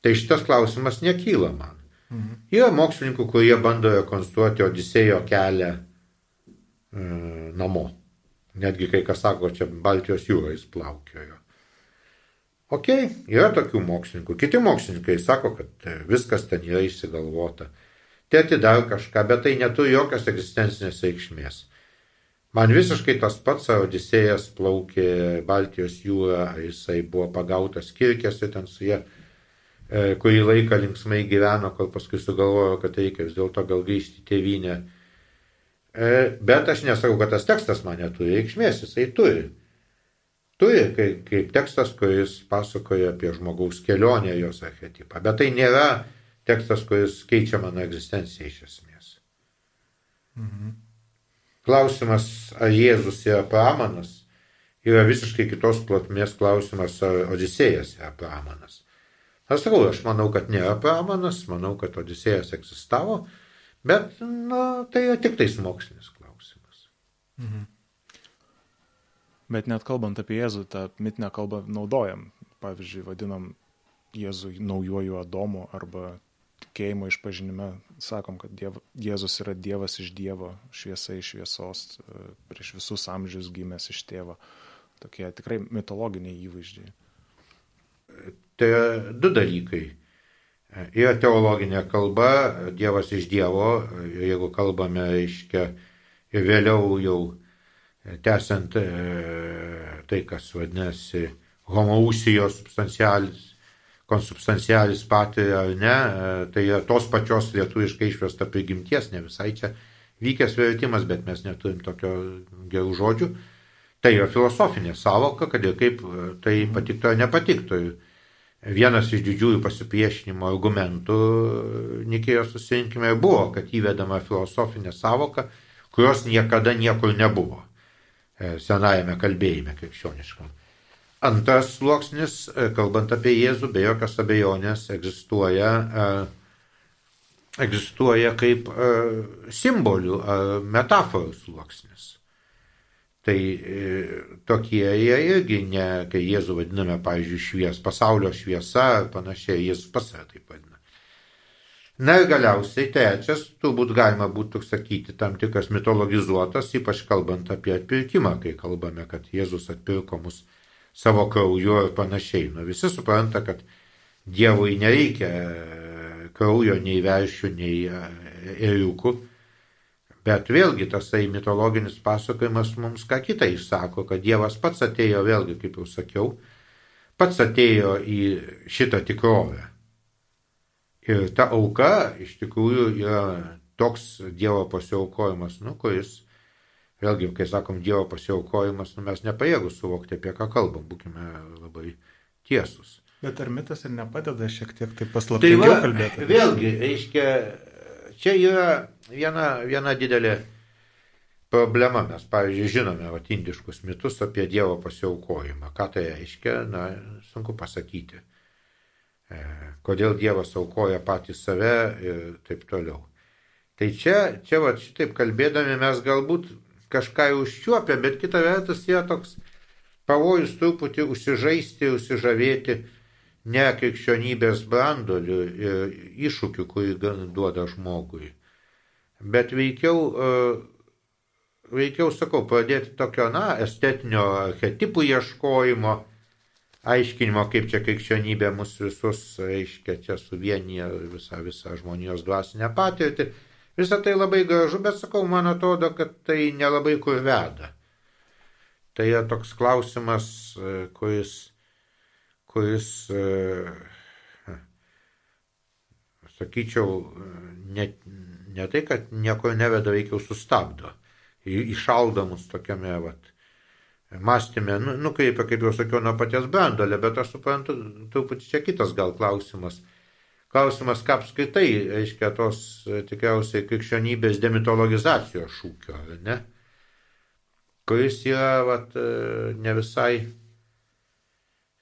tai šitas klausimas nekyla man. Mhm. Yra mokslininkų, kurie bando rekonstruoti Odisėjo kelią e, namo. Netgi kai kas sako, čia Baltijos jūrais plaukiojo. Ok, yra tokių mokslininkų. Kiti mokslininkai sako, kad viskas ten yra išsigalvota. Tėti dar kažką, bet tai neturi jokios egzistencinės reikšmės. Man visiškai tas pats, ar Odisėjas plaukė Baltijos jūrą, ar jisai buvo pagautas kirkėsi ten su jie, e, kurį laiką linksmai gyveno, kol paskui sugalvojo, kad reikia vis dėlto gal grįžti tėvynę. E, bet aš nesakau, kad tas tekstas man neturi reikšmės, jisai turi turi kaip, kaip tekstas, kuris pasakoja apie žmogaus kelionę, jos archetipą. Bet tai nėra tekstas, kuris keičia mano egzistenciją iš esmės. Mhm. Klausimas, ar Jėzus yra pramanas, yra visiškai kitos plotmės klausimas, ar Odisėjas yra pramanas. Aš sakau, aš manau, kad nėra pramanas, manau, kad Odisėjas egzistavo, Bet, na, tai yra tik tais mokslinis klausimas. Mhm. Bet net kalbant apie Jėzų, tą mitinę kalbą naudojam. Pavyzdžiui, vadinam Jėzų naujuoju Adomu arba tikėjimo išpažinime sakom, kad diev, Jėzus yra Dievas iš Dievo, šviesa iš šviesos, prieš visus amžius gimęs iš tėvo. Tokie tikrai mitologiniai įvaizdžiai. Tai du dalykai. Yra teologinė kalba, Dievas iš Dievo, jeigu kalbame, reiškia, ir vėliau jau tęsiant e, tai, kas vadinasi homousijos substancialis, konsubstancialis patiria ar ne, e, tai yra tos pačios lietuviškai išversta prigimties, ne visai čia vykęs vertimas, bet mes neturim tokio gerų žodžių. Tai yra filosofinė savoka, kad ir kaip e, tai patiktų ar nepatiktų. Vienas iš didžiųjų pasipriešinimo argumentų Nikėjos susirinkime buvo, kad įvedama filosofinė savoka, kurios niekada niekur nebuvo e, senajame kalbėjime krikščioniškam. Antras sluoksnis, e, kalbant apie Jėzų, be jokios abejonės egzistuoja, e, egzistuoja kaip simbolių metaforų sluoksnis. Tai e, tokie jie irgi ne, kai Jėzų vadiname, pavyzdžiui, švies, pasaulio šviesa ar panašiai, Jėzus pas save taip vadina. Na ir galiausiai trečias, turbūt galima būtų sakyti, tam tikras mitologizuotas, ypač kalbant apie atpirkimą, kai kalbame, kad Jėzus atpirko mus savo krauju ir panašiai. Nu, visi supranta, kad Dievui nereikia kraujo nei veršių, nei eriukų. Bet vėlgi tasai mitologinis pasakojimas mums ką kitą išsako, kad Dievas pats atėjo, vėlgi, kaip jau sakiau, pats atėjo į šitą tikrovę. Ir ta auka iš tikrųjų yra toks Dievo pasiaukojimas, nu, kuris, vėlgi, kai sakom Dievo pasiaukojimas, nu, mes nepajėgus suvokti, apie ką kalbam, būkime labai tiesus. Bet ar mitas ir nepadeda šiek tiek taip paslaptingiau tai kalbėti? Vėlgi, reiškia, čia yra viena, viena didelė problema. Mes, pavyzdžiui, žinome vat, indiškus mitus apie Dievo pasiaukojimą. Ką tai reiškia, na, sunku pasakyti. E, kodėl Dievas aukoja patį save ir taip toliau. Tai čia, čia va, šitaip kalbėdami mes galbūt kažką užčiuopia, bet kita vertus yra toks pavojus truputį užsižaisti, užsižavėti ne krikščionybės brandoliu ir iššūkiu, kurį duoda žmogui bet veikiau, e, veikiau sakau, pradėti tokio, na, estetinio archetipų ieškojimo, aiškinimo, kaip čia krikščionybė mus visus, reiškia, čia suvienyje visą, visą žmonijos dvasinę patirtį. Visą tai labai gražu, bet sakau, man atrodo, kad tai nelabai kur veda. Tai yra toks klausimas, e, kuris, kuris e, sakyčiau, net, ne tai, kad nieko neveda, veikiau sustabdo. Išaldo mus tokiame, vat, mąstymė, nu, nukreipia, kaip jau sakiau, nuo paties brandolio, bet aš suprantu, truputį čia kitas gal klausimas. Klausimas, ką apskaitai, reiškia, tos tikriausiai krikščionybės demitologizacijos šūkio, ne? Kuris yra, vat, ne visai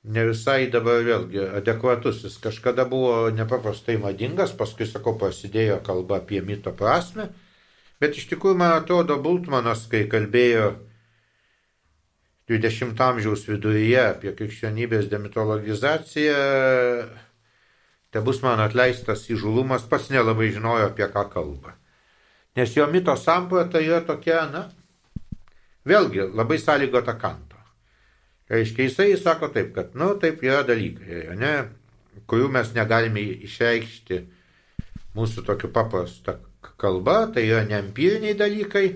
ne visai dabar vėlgi adekvatus. Jis kažkada buvo nepaprastai madingas, paskui, sakau, prasidėjo kalba apie mito prasme. Bet iš tikrųjų, man atrodo, Bultmanas, kai kalbėjo 20 amžiaus viduryje apie krikščionybės demitologizaciją, te bus man atleistas įžulumas, pats nelabai žinojo, apie ką kalba. Nes jo mito samprata yra tokia, na, vėlgi labai sąlygota kanto. Reiškia, jisai sako taip, kad, nu, taip yra dalykai, ne, kurių mes negalime išreikšti mūsų tokiu paprastą kalba, tai yra neempiriniai dalykai.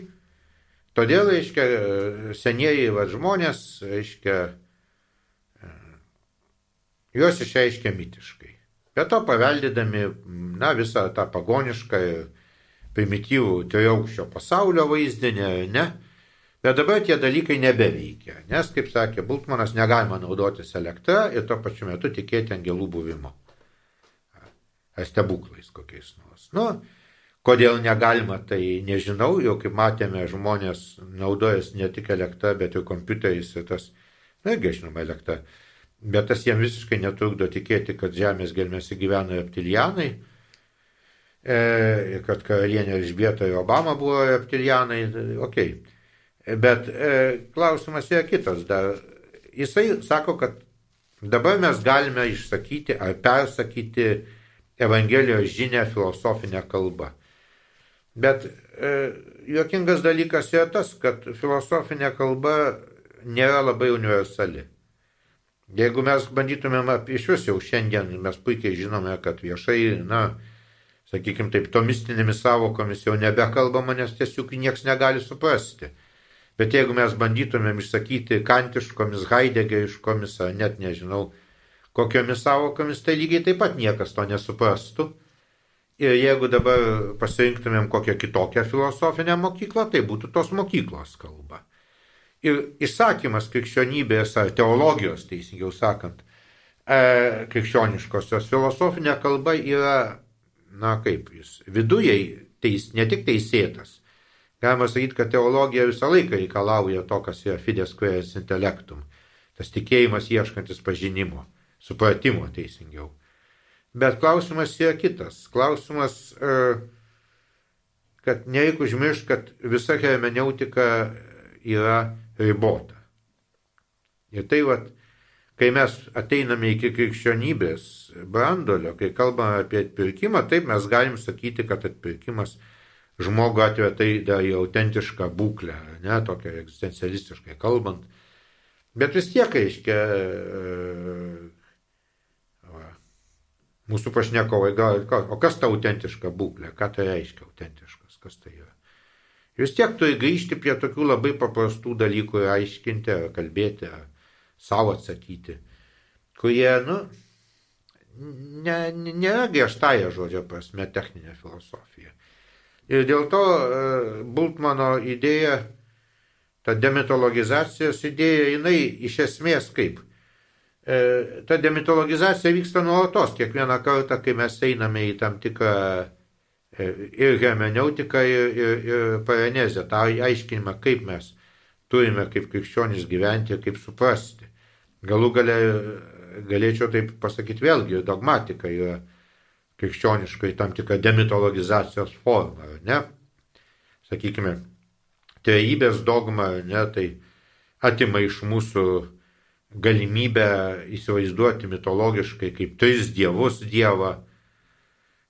Todėl, reiškia, senieji va, žmonės, reiškia, juos išreiškia mitiškai. Be to paveldydami, na, visą tą pagonišką ir primityvų triaukščio pasaulio vaizdinį, ne, Bet dabar tie dalykai nebeveikia, nes, kaip sakė Bultmanas, negalima naudotis elektra ir tuo pačiu metu tikėti angelų buvimu. Ar stebuklais kokiais nors. Nu, kodėl negalima, tai nežinau, jau kaip matėme, žmonės naudojasi ne tik elektra, bet ir kompiuteriais ir tas, na, žinoma, elektra. Bet tas jiems visiškai netrukdo tikėti, kad Žemės gelmėse gyvena reptilianai e, kad karalienė Elžbieta ir Obama buvo reptilianai, ok. Bet e, klausimas yra kitas dar. Jisai sako, kad dabar mes galime išsakyti ar persakyti Evangelijos žinę filosofinę kalbą. Bet e, juokingas dalykas yra tas, kad filosofinė kalba nėra labai universali. Jeigu mes bandytumėm iš vis jau šiandien, mes puikiai žinome, kad viešai, na, sakykime taip, tomistinėmis savokomis jau nebekalbama, nes tiesiog niekas negali suprasti. Bet jeigu mes bandytumėm išsakyti kantiškomis, haidegeriškomis, ar net nežinau, kokiomis savokomis, tai lygiai taip pat niekas to nesuprastų. Ir jeigu dabar pasirinktumėm kokią kitokią filosofinę mokyklą, tai būtų tos mokyklos kalba. Ir įsakymas krikščionybės ar teologijos, teisingiau sakant, e, krikščioniškosios filosofinė kalba yra, na kaip jis, vidujai teis, ne tik teisėtas. Galima sakyti, kad teologija visą laiką reikalauja to, kas yra fides queris intellectum. Tas tikėjimas ieškantis pažinimo, supratimo teisingiau. Bet klausimas yra kitas. Klausimas, e, kad nereikia užmiršti, kad visa hermeneutika yra ribota. Ir tai, vat, kai mes ateiname iki krikščionybės brandolio, kai kalbame apie atpirkimą, taip mes galim sakyti, kad atpirkimas žmogų atveda tai dar į autentišką būklę, ne tokią egzistencialistiškai kalbant. Bet vis tiek, reiškia, va, mūsų pašnekovai gal, o kas ta autentiška būklė, ką tai reiškia autentiškas, kas tai yra. Vis tiek turi grįžti prie tokių labai paprastų dalykų ir aiškinti, ar kalbėti, ar savo atsakyti, kurie, nu, nėra ne, ne griežtąją žodžio prasme techninė filosofija. Ir dėl to uh, Bultmano idėja, ta demitologizacijos idėja, jinai iš esmės kaip? Uh, ta demitologizacija vyksta nuolatos, kiekvieną kartą, kai mes einame į tam tikrą ir hermeneutika, ir, ir, ir paranezė, tą aiškinimą, kaip mes turime kaip krikščionys gyventi ir kaip suprasti. Galų gale, galėčiau taip pasakyti vėlgi, dogmatika yra krikščioniškai tam tikra demitologizacijos forma, ne? Sakykime, trejybės dogma, ne, tai atima iš mūsų galimybę įsivaizduoti mitologiškai kaip tris dievus dievą,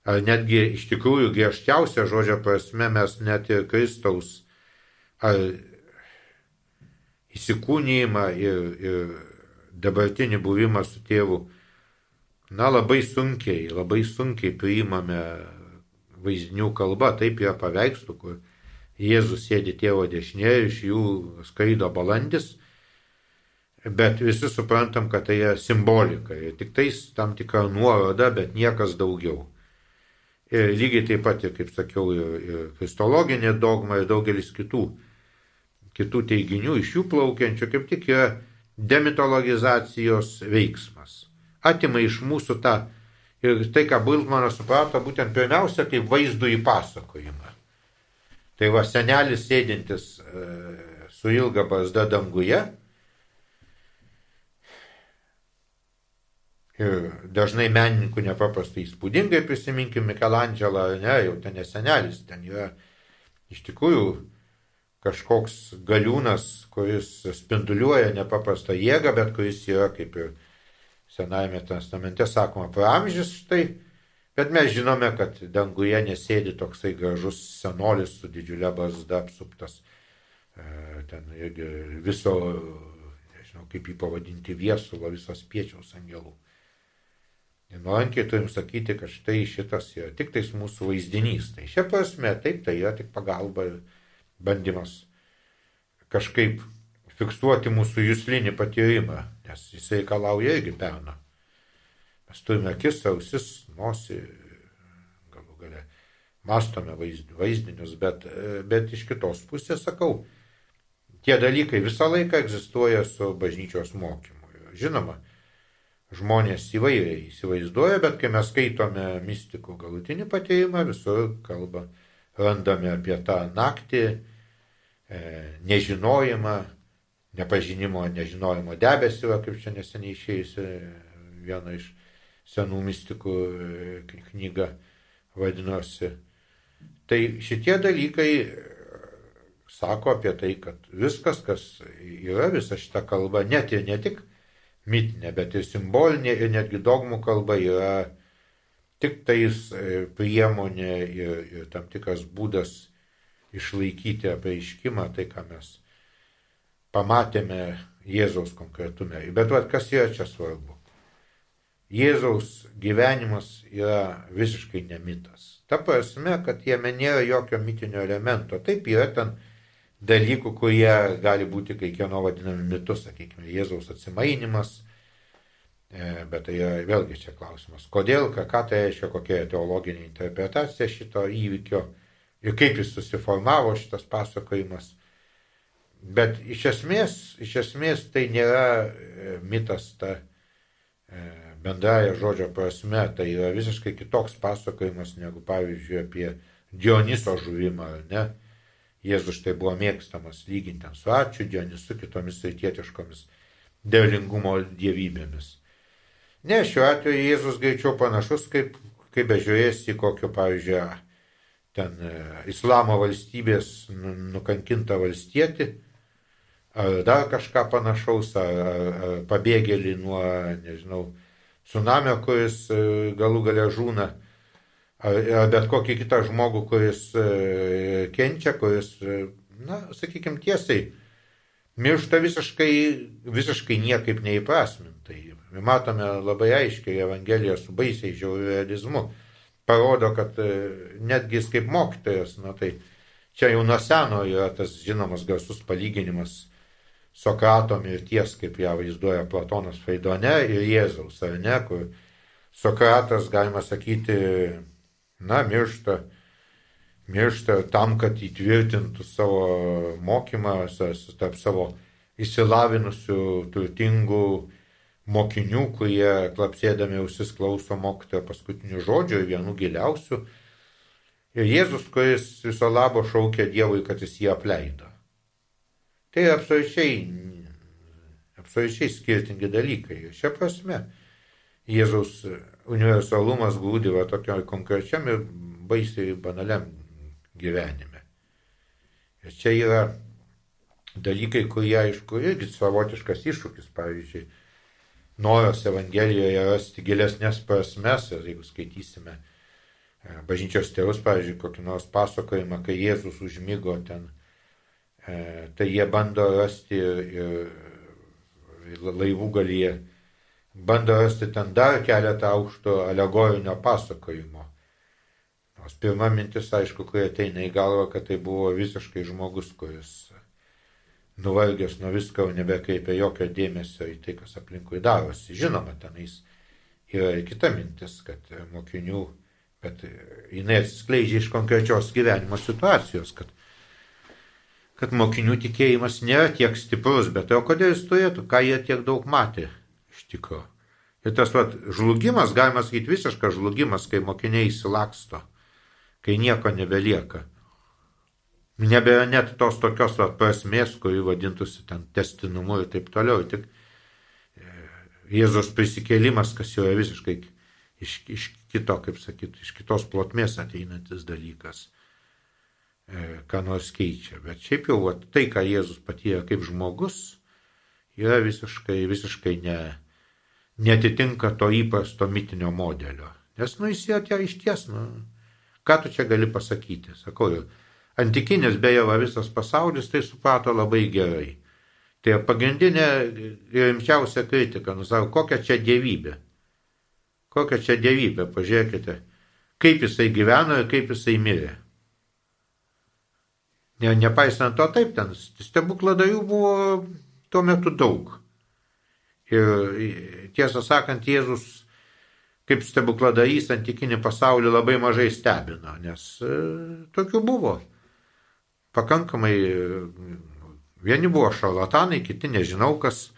ar netgi iš tikrųjų griežčiausia žodžio prasme mes net ir Kristaus ar įsikūnymą ir, ir dabartinį buvimą su tėvu, na labai sunkiai, labai sunkiai priimame vaizdinių kalba, taip yra paveikslų, kur Jėzus sėdi tėvo dešinėje, iš jų skraido balandis, bet visi suprantam, kad tai yra simbolika tik tais tam tikra nuoroda, bet niekas daugiau. Ir lygiai taip pat, ir, kaip sakiau, ir, ir kristologinė dogma ir daugelis kitų, kitų teiginių iš jų plaukiančių, kaip tik yra demitologizacijos veiksmas. Atima iš mūsų tą ir tai, ką Bultmanas suprato, būtent pirmiausia, kaip vaizdų į pasakojimą. Tai va senelis sėdintis e, su ilga barzda danguje, Ir dažnai menininkų nepaprastai įspūdingai prisiminkim Mikelandželą, ne, jau ten nesenelis, ten yra iš tikrųjų kažkoks galiūnas, kuris spinduliuoja nepaprastą jėgą, bet kuris yra, kaip ir Senajame testamente sakoma, praamžis štai, bet mes žinome, kad danguje nesėdi toksai gražus senolis su didžiulė barzda apsuptas. E, ten irgi viso, nežinau kaip jį pavadinti, viesulo, visos piečiaus angelų. Nuolankiai turim sakyti, kad štai šitas yra tik tais mūsų vaizdinys. Tai šia prasme, taip, tai yra tik pagalba ir bandymas kažkaip fiksuoti mūsų jūslinį patyrimą, nes jis reikalauja irgi perno. Mes turime akis, ausis, nosį, galų gale mastome vaizdinius, bet, bet iš kitos pusės sakau, tie dalykai visą laiką egzistuoja su bažnyčios mokymu. Žinoma, žmonės įvairiai įsivaizduoja, bet kai mes skaitome mistikų galutinį patyrimą, visur kalba, randame apie tą naktį, e, nežinojimą, nepažinimo, nežinojimo debesį, kaip čia neseniai išėjusi viena iš senų mistikų e, knyga, vadinosi. Tai šitie dalykai sako apie tai, kad viskas, kas yra, visa šita kalba, net ir ne tik mitinė, bet ir simbolinė ir netgi dogmų kalba yra tik tais e, priemonė ir, ir tam tikras būdas išlaikyti apreiškimą, tai ką mes pamatėme Jėzaus konkretume. Bet vad, kas yra čia svarbu? Jėzaus gyvenimas yra visiškai nemitas. Ta prasme, kad jame nėra jokio mitinio elemento. Taip yra ten dalykų, kurie gali būti kai kieno vadinami mitu, sakykime, Jėzaus atsimainimas, e, bet tai yra vėlgi čia klausimas, kodėl, ką, ką tai reiškia, kokia teologinė interpretacija šito įvykio ir kaip jis susiformavo šitas pasakojimas. Bet iš esmės, iš esmės tai nėra e, mitas ta e, bendraja žodžio prasme, tai yra visiškai kitoks pasakojimas negu pavyzdžiui apie Dioniso žuvimą, ne? Jėzus štai buvo mėgstamas lyginti su ačiū Dionisu kitomis rytietiškomis derlingumo dievybėmis. Ne, šiuo atveju Jėzus greičiau panašus, kaip, kaip bežiūrėsi kokio, pavyzdžiui, ten e, islamo valstybės nu, nukankinta valstietį, ar dar kažką panašaus, ar, ar, pabėgėlį nuo, nežinau, tsunamio, kuris e, galų gale žūna, ar, ar bet kokį kitą žmogų, kuris e, kenčia, kuris, na, sakykime, tiesiai, miršta visiškai, visiškai niekaip neįprasmintai. Matome labai aiškiai Evangeliją su baisiai žiauriu realizmu parodo, kad e, netgi jis kaip mokytojas, na tai čia jau nuo seno yra tas žinomas garsus palyginimas Sokrato mirties, kaip ją vaizduoja Platonas Faidone ir Jėzaus, ar ne, kur Sokratas, galima sakyti, na, miršta, miršta tam, kad įtvirtintų savo mokymą tarp savo įsilavinusių, turtingų, mokinių, kurie klapsėdami ausis klauso mokytojo paskutinių žodžių ir vienų giliausių. Ir Jėzus, kuris viso labo šaukia Dievui, kad jis jį apleido. Tai absoliučiai, absoliučiai skirtingi dalykai. Ir šia prasme Jėzaus universalumas glūdi va tokiam konkrečiam ir baisiai banaliam gyvenime. Ir čia yra dalykai, kurie, aišku, irgi savotiškas iššūkis, pavyzdžiui, noras Evangelijoje rasti gilesnės prasmes ir jeigu skaitysime e, bažnyčios tėvus, pavyzdžiui, kokį nors pasakojimą, kai Jėzus užmygo ten, tai jie bando rasti ir, ir laivų galyje, bando rasti ten dar keletą aukšto alegorinio pasakojimo. Nors pirma mintis, aišku, kurie ateina į galvą, kad tai buvo visiškai žmogus, kuris nuvargęs nuo visko, nebekreipia jokio dėmesio į tai, kas aplinkui darosi. Žinoma, tenais yra ir kita mintis, kad mokinių, bet jinai atsiskleidžia iš konkrečios gyvenimo situacijos, kad, kad mokinių tikėjimas nėra tiek stiprus, bet o kodėl jis turėtų, ką jie tiek daug matė iš tikrųjų. Ir tas vat, žlugimas, galima sakyti visiškas žlugimas, kai mokiniai įsilaksto, kai nieko nebelieka nebėra net tos tokios va, prasmės, kuri vadintųsi ten testinumu ir taip toliau. Tik e, Jėzos prisikėlimas, kas jau yra visiškai iš, iš kito, kaip sakyti, iš kitos plotmės ateinantis dalykas, ką nors keičia. Bet šiaip jau va, tai, ką Jėzus patyrė kaip žmogus, yra visiškai, visiškai ne, netitinka to įprasto mitinio modelio. Nes, nu, jis tie iš ties, nu, ką tu čia gali pasakyti, sakau, Antikinis beje va visas pasaulis tai suprato labai gerai. Tai pagrindinė ir rimčiausia kritika, nu sako, kokia čia dievybė. Kokia čia dievybė, pažiūrėkite, kaip jisai gyveno ir kaip jisai mirė. Ne, nepaisant to, taip, ten stebukladarių buvo tuo metu daug. Ir tiesą sakant, Jėzus kaip stebukladarys antikinį pasaulį labai mažai stebino, nes e, tokių buvo pakankamai, vieni buvo šarlatanai, kiti nežinau kas,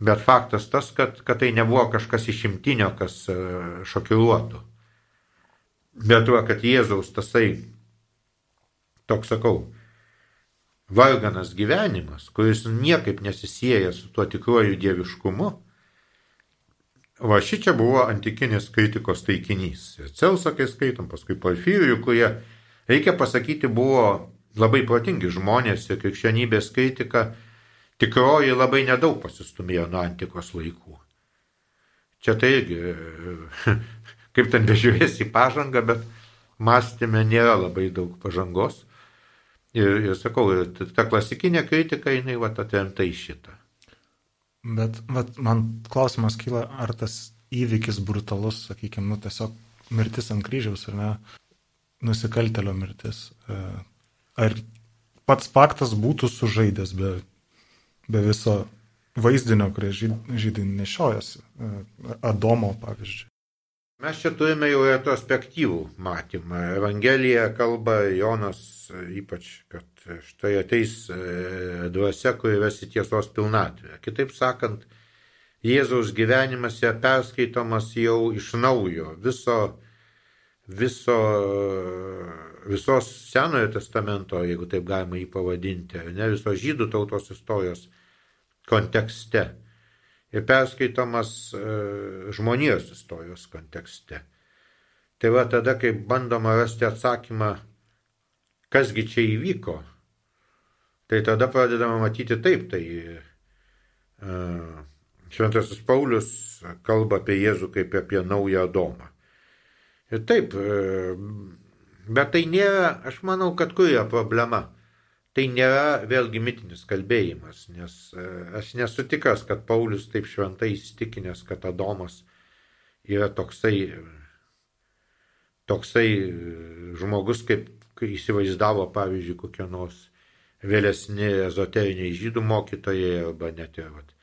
bet faktas tas, kad, kad tai nebuvo kažkas išimtinio, kas e, šokiruotų. Bet tuo, kad Jėzaus tasai, toks sakau, varganas gyvenimas, kuris niekaip nesisėja su tuo tikruoju dieviškumu, Va šičia buvo antikinės kritikos taikinys. Ir Celsą, kai skaitom, paskui Porfirijų, kurie, reikia pasakyti, buvo labai protingi žmonės ir krikščionybės kritika tikroji labai nedaug pasistumėjo nuo antikos laikų. Čia tai irgi, kaip ten bežiūrės į pažangą, bet mąstymė nėra labai daug pažangos. Ir, ir sakau, ta klasikinė kritika, jinai va atremta į šitą. Bet vat, man klausimas kyla, ar tas įvykis brutalus, sakykime, nu, tiesiog mirtis ant kryžiaus, ar ne, nusikaltelio mirtis. E, ar pats faktas būtų sužaidęs be, be viso vaizdinio, kurį žydai nešiojasi, e, Adomo pavyzdžiui. Mes čia turime jau retrospektyvų matymą. Evangelija kalba Jonas ypač, kad štai ateis e, dvasia, kuri vesi tiesos pilnatvę. Kitaip sakant, Jėzaus gyvenimas yra perskaitomas jau iš naujo, viso, viso, visos Senojo testamento, jeigu taip galima jį pavadinti, ne visos žydų tautos istorijos kontekste ir perskaitomas e, žmonijos istorijos kontekste. Tai va tada, kai bandoma rasti atsakymą, kasgi čia įvyko, tai tada pradedama matyti taip, tai uh, Šventasis Paulius kalba apie Jėzų kaip apie naują Adomą. Ir taip, uh, bet tai nėra, aš manau, kad kur yra problema. Tai nėra vėlgi mitinis kalbėjimas, nes uh, aš nesu tikras, kad Paulius taip šventai įstikinęs, kad Adomas yra toksai, toksai žmogus, kaip įsivaizdavo, pavyzdžiui, kokie nors vėlesni ezoteriniai žydų mokytojai arba net ir vat,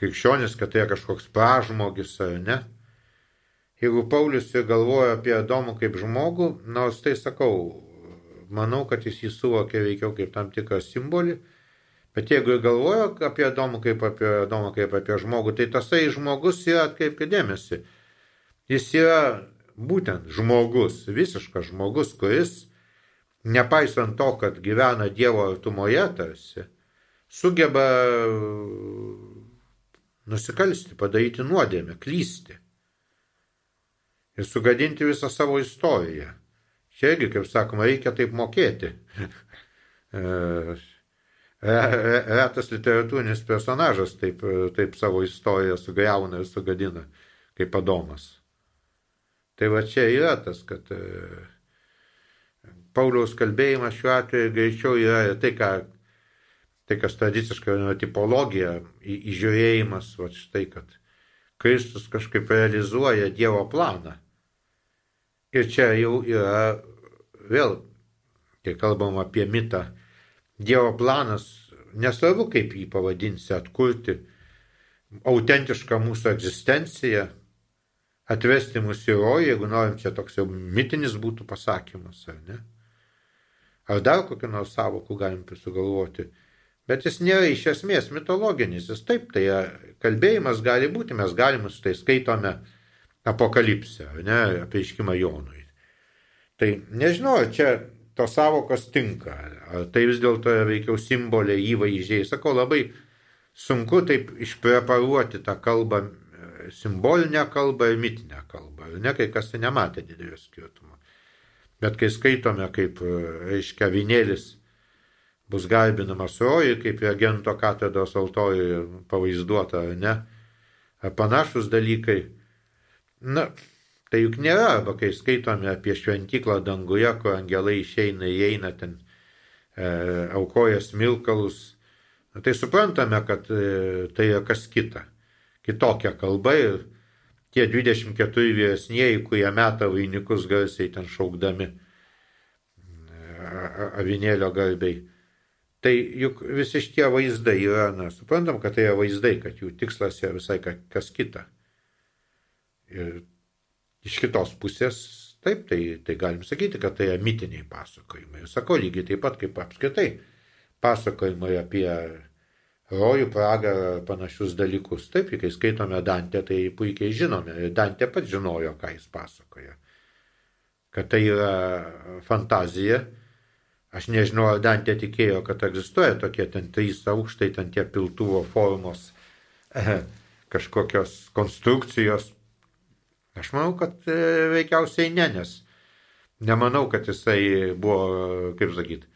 krikščionis, kad tai yra kažkoks pražmogis ar ne. Jeigu Paulius ir galvoja apie Adomą kaip žmogų, nors tai sakau, manau, kad jis jį suvokia veikiau kaip tam tikrą simbolį, bet jeigu ir galvoja apie Adomą kaip apie, Adomą kaip apie žmogų, tai tasai žmogus yra, atkreipkite dėmesį, jis yra būtent žmogus, visiškas žmogus, kuris nepaisant to, kad gyvena Dievo artumoje tarsi, sugeba nusikalsti, padaryti nuodėmę, klysti ir sugadinti visą savo istoriją. Čia irgi, kaip sakoma, reikia taip mokėti. Retas literatūrinis personažas taip, taip savo istoriją sugriauna ir sugadina, kaip Adomas. Tai va čia yra tas, kad Pauliaus kalbėjimas šiuo atveju greičiau yra tai, ką, tai kas tradiciškai yra tipologija, įžiūrėjimas, va štai, kad Kristus kažkaip realizuoja Dievo planą. Ir čia jau yra vėl, kai kalbam apie mitą, Dievo planas, nesvarbu kaip jį pavadinsi, atkurti autentišką mūsų egzistenciją, atvesti mus į rojų, jeigu norim, čia toks jau mitinis būtų pasakymas, ar ne? ar dar kokią nors savokų galim sugalvoti. Bet jis nėra iš esmės mitologinis, jis taip, tai kalbėjimas gali būti, mes galim tai skaitome apokalipsę, ne, apie iškimą Jonui. Tai nežinau, čia tos savokos tinka, ar tai vis dėlto veikiau simboliai, įvaizdžiai. Sakau, labai sunku taip išpreparuoti tą kalbą, simbolinę kalbą ir mitinę kalbą. Ne kai kas tai nematė didelio skirtumo. Bet kai skaitome, kaip, e, reiškia, vinėlis bus garbinamas rojui, kaip agento katedros altoriuje pavaizduota, ne, panašus dalykai, na, tai juk nėra, arba kai skaitome apie šventyklą danguje, kur angelai išeina, įeina ten, e, aukoja smilkalus, tai suprantame, kad e, tai yra kas kita, kitokia kalba ir tie 24 vyresnieji, kurie meta vainikus garsiai ten šaukdami avinėlio garbiai. Tai juk visi šitie vaizdai yra, na, suprantam, kad tai yra vaizdai, kad jų tikslas yra visai kas kita. Ir iš kitos pusės, taip, tai, tai galim sakyti, kad tai yra mitiniai pasakojimai. Ir sakau lygiai taip pat kaip apskritai pasakojimai apie rojų, pragarą ar panašius dalykus. Taip, kai skaitome Dantę, tai puikiai žinome. Ir Dantė pat žinojo, ką jis pasakoja. Kad tai yra fantazija. Aš nežinau, ar Dantė tikėjo, kad egzistuoja tokie ten trys aukštai, ten tie piltuvo formos kažkokios konstrukcijos. Aš manau, kad e, veikiausiai ne, nes nemanau, kad jisai buvo, kaip sakyti,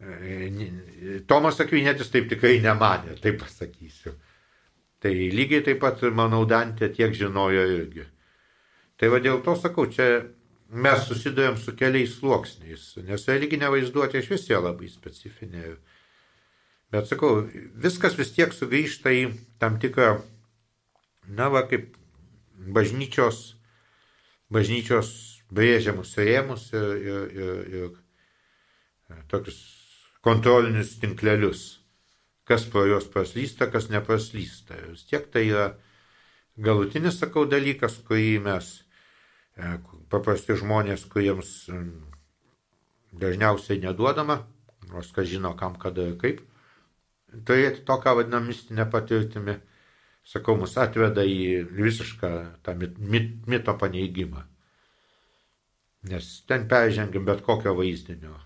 e, Tomas Akvinėtis taip tikrai nemanė, taip pasakysiu. Tai lygiai taip pat, manau, Dantė tiek žinojo irgi. Tai va dėl to sakau, čia mes susidurėm su keliais sluoksniais, nes religinė vaizduotė iš vis yra labai specifinė. Bet sakau, viskas vis tiek sugrįžta į tam tikrą, na va, kaip bažnyčios, bažnyčios brėžiamus rėmus ir, ir, ir, ir tokius kontrolinius tinklelius kas pro juos praslysta, kas nepraslysta. Vis tiek tai yra galutinis, sakau, dalykas, kurį mes, e, paprasti žmonės, kuriems dažniausiai neduodama, nors kas žino, kam, kada ir kaip, turėti to, ką vadinam mistinę patirtimį, sakau, mus atveda į visišką tą mit, mit, mito paneigimą. Nes ten peržengiam bet kokio vaizdinio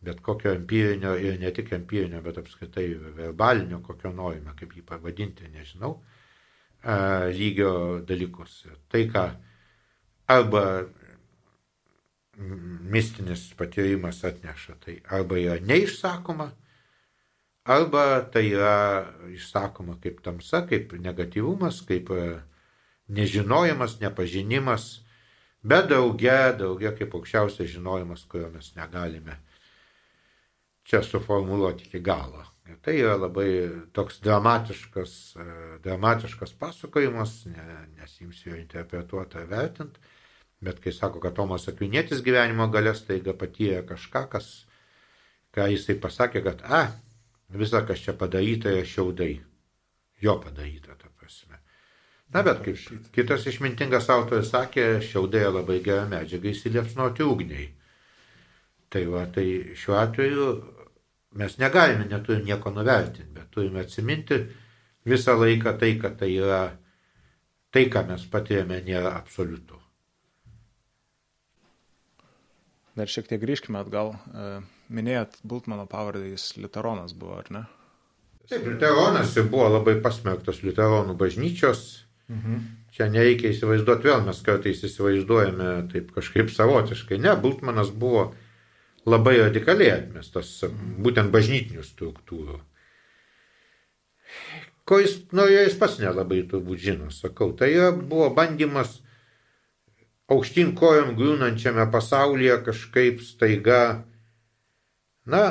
bet kokio empirinio ir ne tik empirinio, bet apskritai verbalinio, kokio norime, kaip jį pavadinti, nežinau, lygio dalykus. Tai, ką arba mistinis patyrimas atneša, tai arba yra neišsakoma, arba tai yra išsakoma kaip tamsa, kaip negatyvumas, kaip nežinojimas, nepažinimas, bet daugia, daugia kaip aukščiausias žinojimas, kurio mes negalime čia suformuoluoti iki galo. Ir tai yra labai toks dramatiškas, e, dramatiškas pasakojimas, ne, nesimsiu jo interpretuoti ar vertinti, bet kai sako, kad Tomas Akvinėtis gyvenimo galės, taiga patyrė kažką, kas, ką jisai pasakė, kad, a, visa, kas čia padaryta, yra šiaudai. Jo padaryta, ta prasme. Na, bet kaip kitas išmintingas autoris sakė, šiaudai labai gera medžiaga įsiliepsnuoti ugniai. Tai va, tai šiuo atveju Mes negalime, neturime nieko nuvertinti, bet turime atsiminti visą laiką tai, kad tai yra tai, ką mes patiriame, nėra absoliutu. Dar šiek tiek grįžkime atgal. E, minėjot Bultmano pavardę, jis Literonas buvo, ar ne? Taip, Literonas buvo labai pasmerktas Literonų bažnyčios. Mhm. Čia nereikia įsivaizduoti vėl, mes kartais įsivaizduojame taip kažkaip savotiškai. Ne, Bultmanas buvo labai radikaliai atmestas būtent bažnytinių struktūrų. Ko jis norėjo, jis pats nelabai turbūt žino, sakau. Tai buvo bandymas aukštyn kojom grūnančiame pasaulyje kažkaip staiga, na,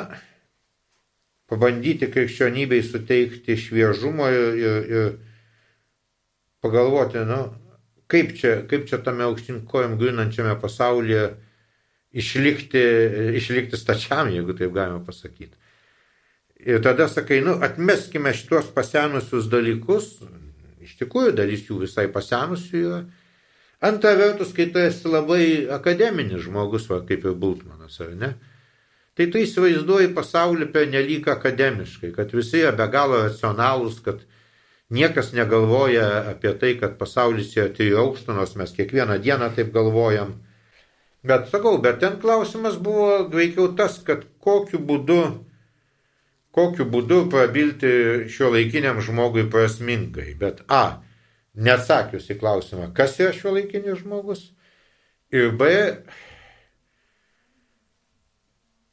pabandyti krikščionybei suteikti šviežumo ir, ir, ir pagalvoti, nu, kaip čia, kaip čia tame aukštyn kojom grūnančiame pasaulyje išlikti, išlikti stačiam, jeigu taip galima pasakyti. Ir tada sakai, nu, atmeskime šitos pasenusius dalykus, iš tikrųjų dalis jų visai pasenusių yra. Antra vertus, kai tu esi labai akademinis žmogus, va, kaip ir Bultmanas, ar ne? Tai tu įsivaizduoji pasaulį per nelik akademiškai, kad visi yra be galo racionalūs, kad niekas negalvoja apie tai, kad pasaulis yra trijų aukštų, nors mes kiekvieną dieną taip galvojam Bet sakau, bet ten klausimas buvo veikiau tas, kad kokiu būdu, kokiu būdu prabilti šio laikiniam žmogui prasmingai. Bet A, neatsakius į klausimą, kas yra šio laikinis žmogus. Ir B,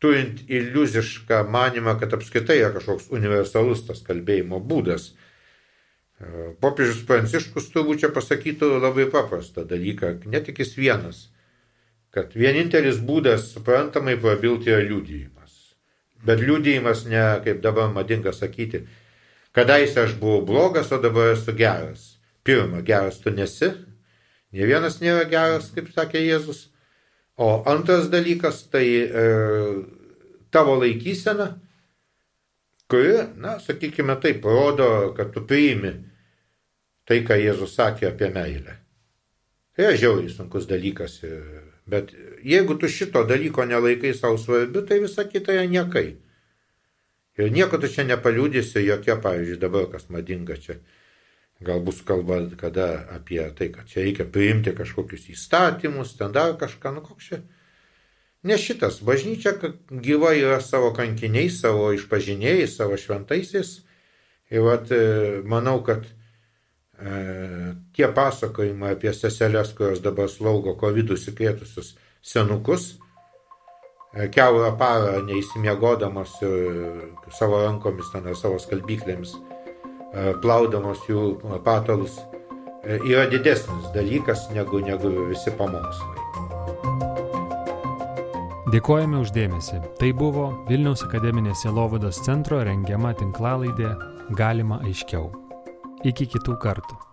turint iliuzišką manimą, kad apskaitai yra kažkoks universalus tas kalbėjimo būdas. Popiežius Pranciškus turbūt čia pasakytų labai paprastą dalyką, netik jis vienas kad vienintelis būdas suprantamai prabilti yra liūdėjimas. Bet liūdėjimas ne, kaip dabar madinga sakyti, kadaise aš buvau blogas, o dabar esu geras. Pirma, geras tu nesi, ne vienas nėra geras, kaip sakė Jėzus. O antras dalykas, tai e, tavo laikysena, kuri, na, sakykime taip, rodo, kad tu priimi tai, ką Jėzus sakė apie meilę. Tai yra žiauriai sunkus dalykas Bet jeigu tu šito dalyko nelaikai savo svarbiu, tai visa kita yra niekai. Ir nieko tu čia nepaliūdėsi, jokia, pavyzdžiui, dabar kas madinga čia. Gal bus kalba kada apie tai, kad čia reikia priimti kažkokius įstatymus, ten dar kažką, nu koks čia. Ne šitas, bažnyčia gyva yra savo kankiniais, savo išpažinėjais, savo šventaisiais. Ir vat, e, manau, kad tie pasakojimai apie seseles, kurios dabar slaugo COVID užsikrėtusius senukus, e, keurą parą neįsimiegodamas savo rankomis ten savo skalbyklėmis, plaudamos jų patalus, yra didesnis dalykas negu, negu visi pamokslai. Dėkojame uždėmesi. Tai buvo Vilniaus akademinės Jelovados centro rengiama tinklalaidė Galima aiškiau. Iki kitų kartų.